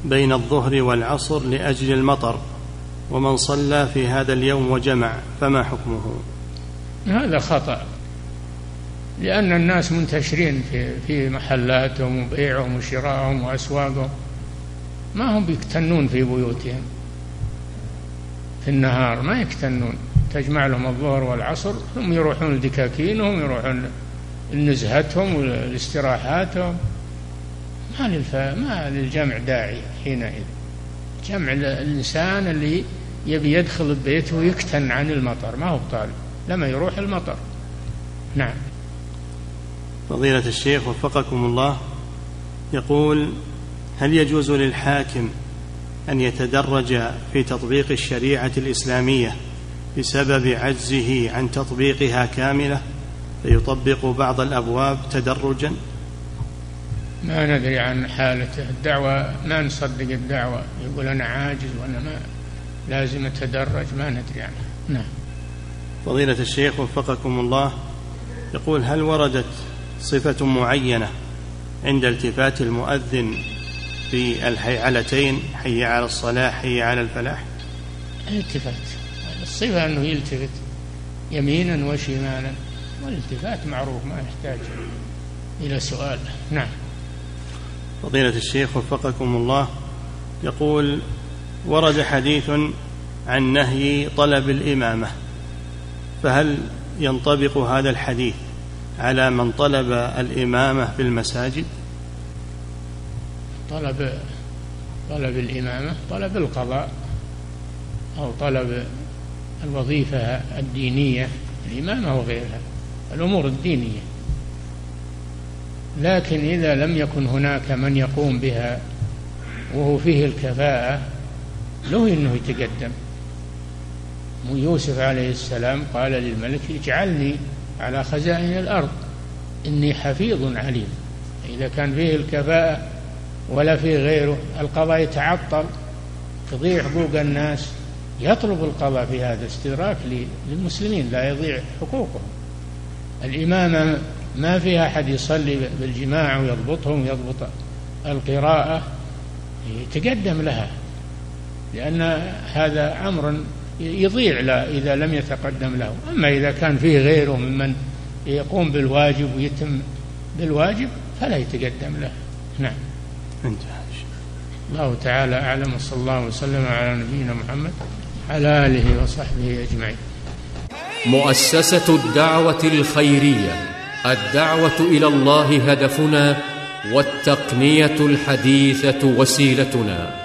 بين الظهر والعصر لأجل المطر ومن صلى في هذا اليوم وجمع فما حكمه؟ هذا خطأ لأن الناس منتشرين في في محلاتهم وبيعهم وشراءهم وأسواقهم. ما هم بيكتنون في بيوتهم. في النهار ما يكتنون. تجمع لهم الظهر والعصر ثم يروحون لدكاكينهم يروحون لنزهتهم ولاستراحاتهم. ما للف... ما للجمع داعي حينئذ. جمع الإنسان اللي يبي يدخل البيت ويكتن عن المطر. ما هو طالب لما يروح المطر. نعم. فضيلة الشيخ وفقكم الله يقول هل يجوز للحاكم أن يتدرج في تطبيق الشريعة الإسلامية بسبب عجزه عن تطبيقها كاملة فيطبق بعض الأبواب تدرجا؟ ما ندري عن حالته. الدعوة ما نصدق الدعوة. يقول أنا عاجز وأنا ما لازم أتدرج ما ندري عنه نعم. فضيلة الشيخ وفقكم الله يقول هل وردت صفة معينة عند التفات المؤذن في الحيعلتين حي على الصلاة حي على الفلاح. التفات الصفة أنه يلتفت يمينا وشمالا. والالتفات معروف ما يحتاج إلى سؤال. نعم. فضيلة الشيخ وفقكم الله. يقول ورد حديث عن نهي طلب الإمامة فهل ينطبق هذا الحديث على من طلب الإمامة في المساجد؟ طلب طلب الإمامة طلب القضاء أو طلب الوظيفة الدينية الإمامة وغيرها الأمور الدينية. لكن إذا لم يكن هناك من يقوم بها وهو فيه الكفاءة له أنه يتقدم. يوسف عليه السلام قال للملك اجعلني على خزائن الأرض إني حفيظ عليم. إذا كان فيه الكفاءة ولا فيه غيره. القضاء يتعطل تضيع حقوق الناس. يطلب القضاء في هذا استدراك للمسلمين لا يضيع حقوقهم. الإمامة ما فيها أحد يصلي بالجماعة ويضبطهم ويضبط القراءة. يتقدم لها لأن هذا أمر يضيع لا إذا لم يتقدم له. أما إذا كان فيه غيره ممن يقوم بالواجب ويتم بالواجب فلا يتقدم له. نعم. انتهى. الله تعالى أعلم وصلى الله وسلم على نبينا محمد على آله وصحبه أجمعين. مؤسسة الدعوة الخيرية الدعوة إلى الله هدفنا والتقنية الحديثة وسيلتنا.